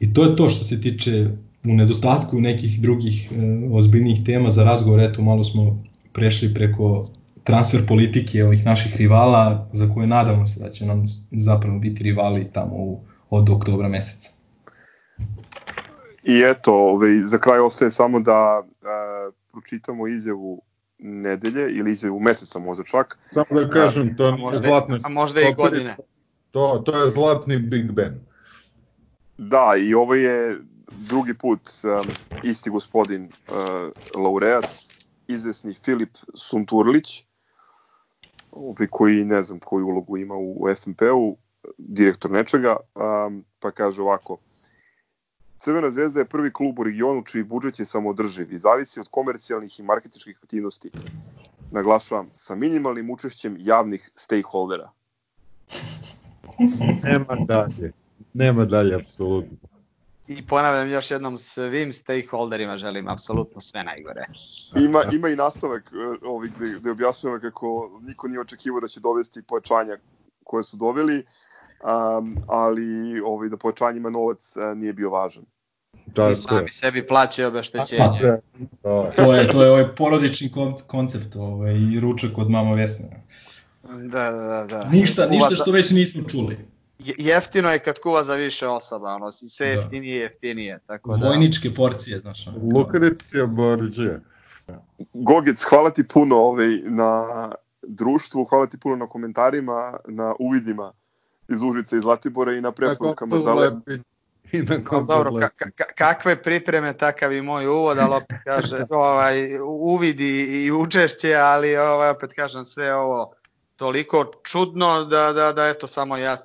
I to je to što se tiče u nedostatku nekih drugih e, ozbiljnih tema za razgovor, eto malo smo prešli preko transfer politike ovih naših rivala za koje nadamo se da će nam zapravo biti rivali tamo u, od oktobra meseca. I eto, ovaj, za kraj ostaje samo da e, pročitamo izjavu nedelje ili izjavu meseca možda čak. Samo da kažem, to je možda, zlatni... A možda i godine. To, to je zlatni Big Ben. Da, i ovo je drugi put um, isti gospodin uh, laureat, izvesni Filip Sunturlić, ovaj koji ne znam koju ulogu ima u FNP-u, direktor nečega, um, pa kaže ovako – Crvena zvezda je prvi klub u regionu čiji budžet je samodrživ i zavisi od komercijalnih i marketičkih aktivnosti. Naglašavam, sa minimalnim učešćem javnih stakeholdera. (laughs) Nema dalje. Nema dalje, apsolutno. I ponavljam još jednom, svim stakeholderima želim apsolutno sve najgore. Ima, ima i nastavak e, ovih gde, gde objašnjava kako niko nije očekivao da će dovesti pojačanja koje su doveli, um, ali ovaj, da pojačanjima novac uh, nije bio važan. Da, I sami sebi plaćaju obeštećenje. Da, to je to je ovaj porodični kon, koncept, ovaj i ručak od mama Vesne. Da, da, da. Ništa, kuva ništa što već nismo čuli. Jeftino je kad kuva za više osoba, ono, sve da. jeftinije jeftinije, tako da. Vojničke porcije, znaš. Lukrecija Borđe. Gogec, hvala ti puno ovaj, na društvu, hvala ti puno na komentarima, na uvidima iz Užice i Zlatibora i na preporukama za, lep, i na no, dobro, ka, ka, kakve pripreme, takav i moj uvod, ali opet (laughs) kaže, ovaj, uvidi i učešće, ali ovaj, opet kažem sve ovo toliko čudno da, da, da eto samo ja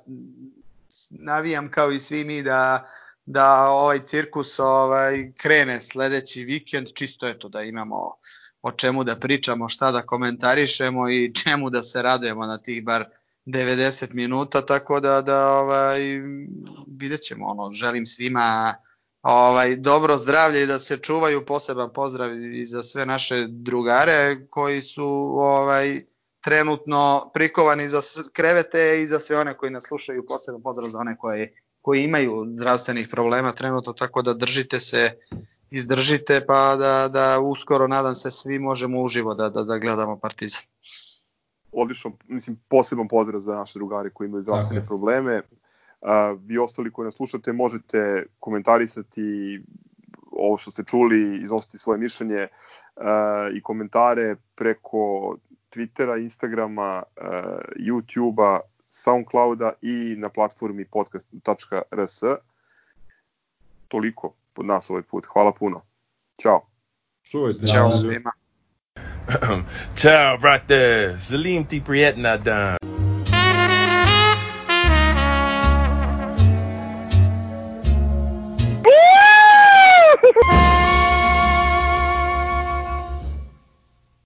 navijam kao i svi mi da, da ovaj cirkus ovaj krene sledeći vikend, čisto eto da imamo o čemu da pričamo, šta da komentarišemo i čemu da se radujemo na tih bar 90 minuta, tako da da ovaj vidjet ćemo, ono, želim svima ovaj dobro zdravlje i da se čuvaju, poseban pozdrav i za sve naše drugare koji su ovaj trenutno prikovani za krevete i za sve one koji nas slušaju, poseban pozdrav za one koji, koji imaju zdravstvenih problema trenutno, tako da držite se, izdržite, pa da, da uskoro, nadam se, svi možemo uživo da, da, da gledamo Partizan. Odlično, mislim, poseban pozdrav za naše drugare koji imaju zdravstvene okay. probleme. Uh, vi ostali koji nas slušate možete komentarisati ovo što ste čuli, iznositi svoje mišljenje uh, i komentare preko Twittera, Instagrama, uh, YouTubea, Soundclouda i na platformi podcast.rs. Toliko pod nas ovaj put. Hvala puno. Ćao. Čuvajte. Ćao svima. (clears throat) Ciao, brate. Salim ti prijetna dan.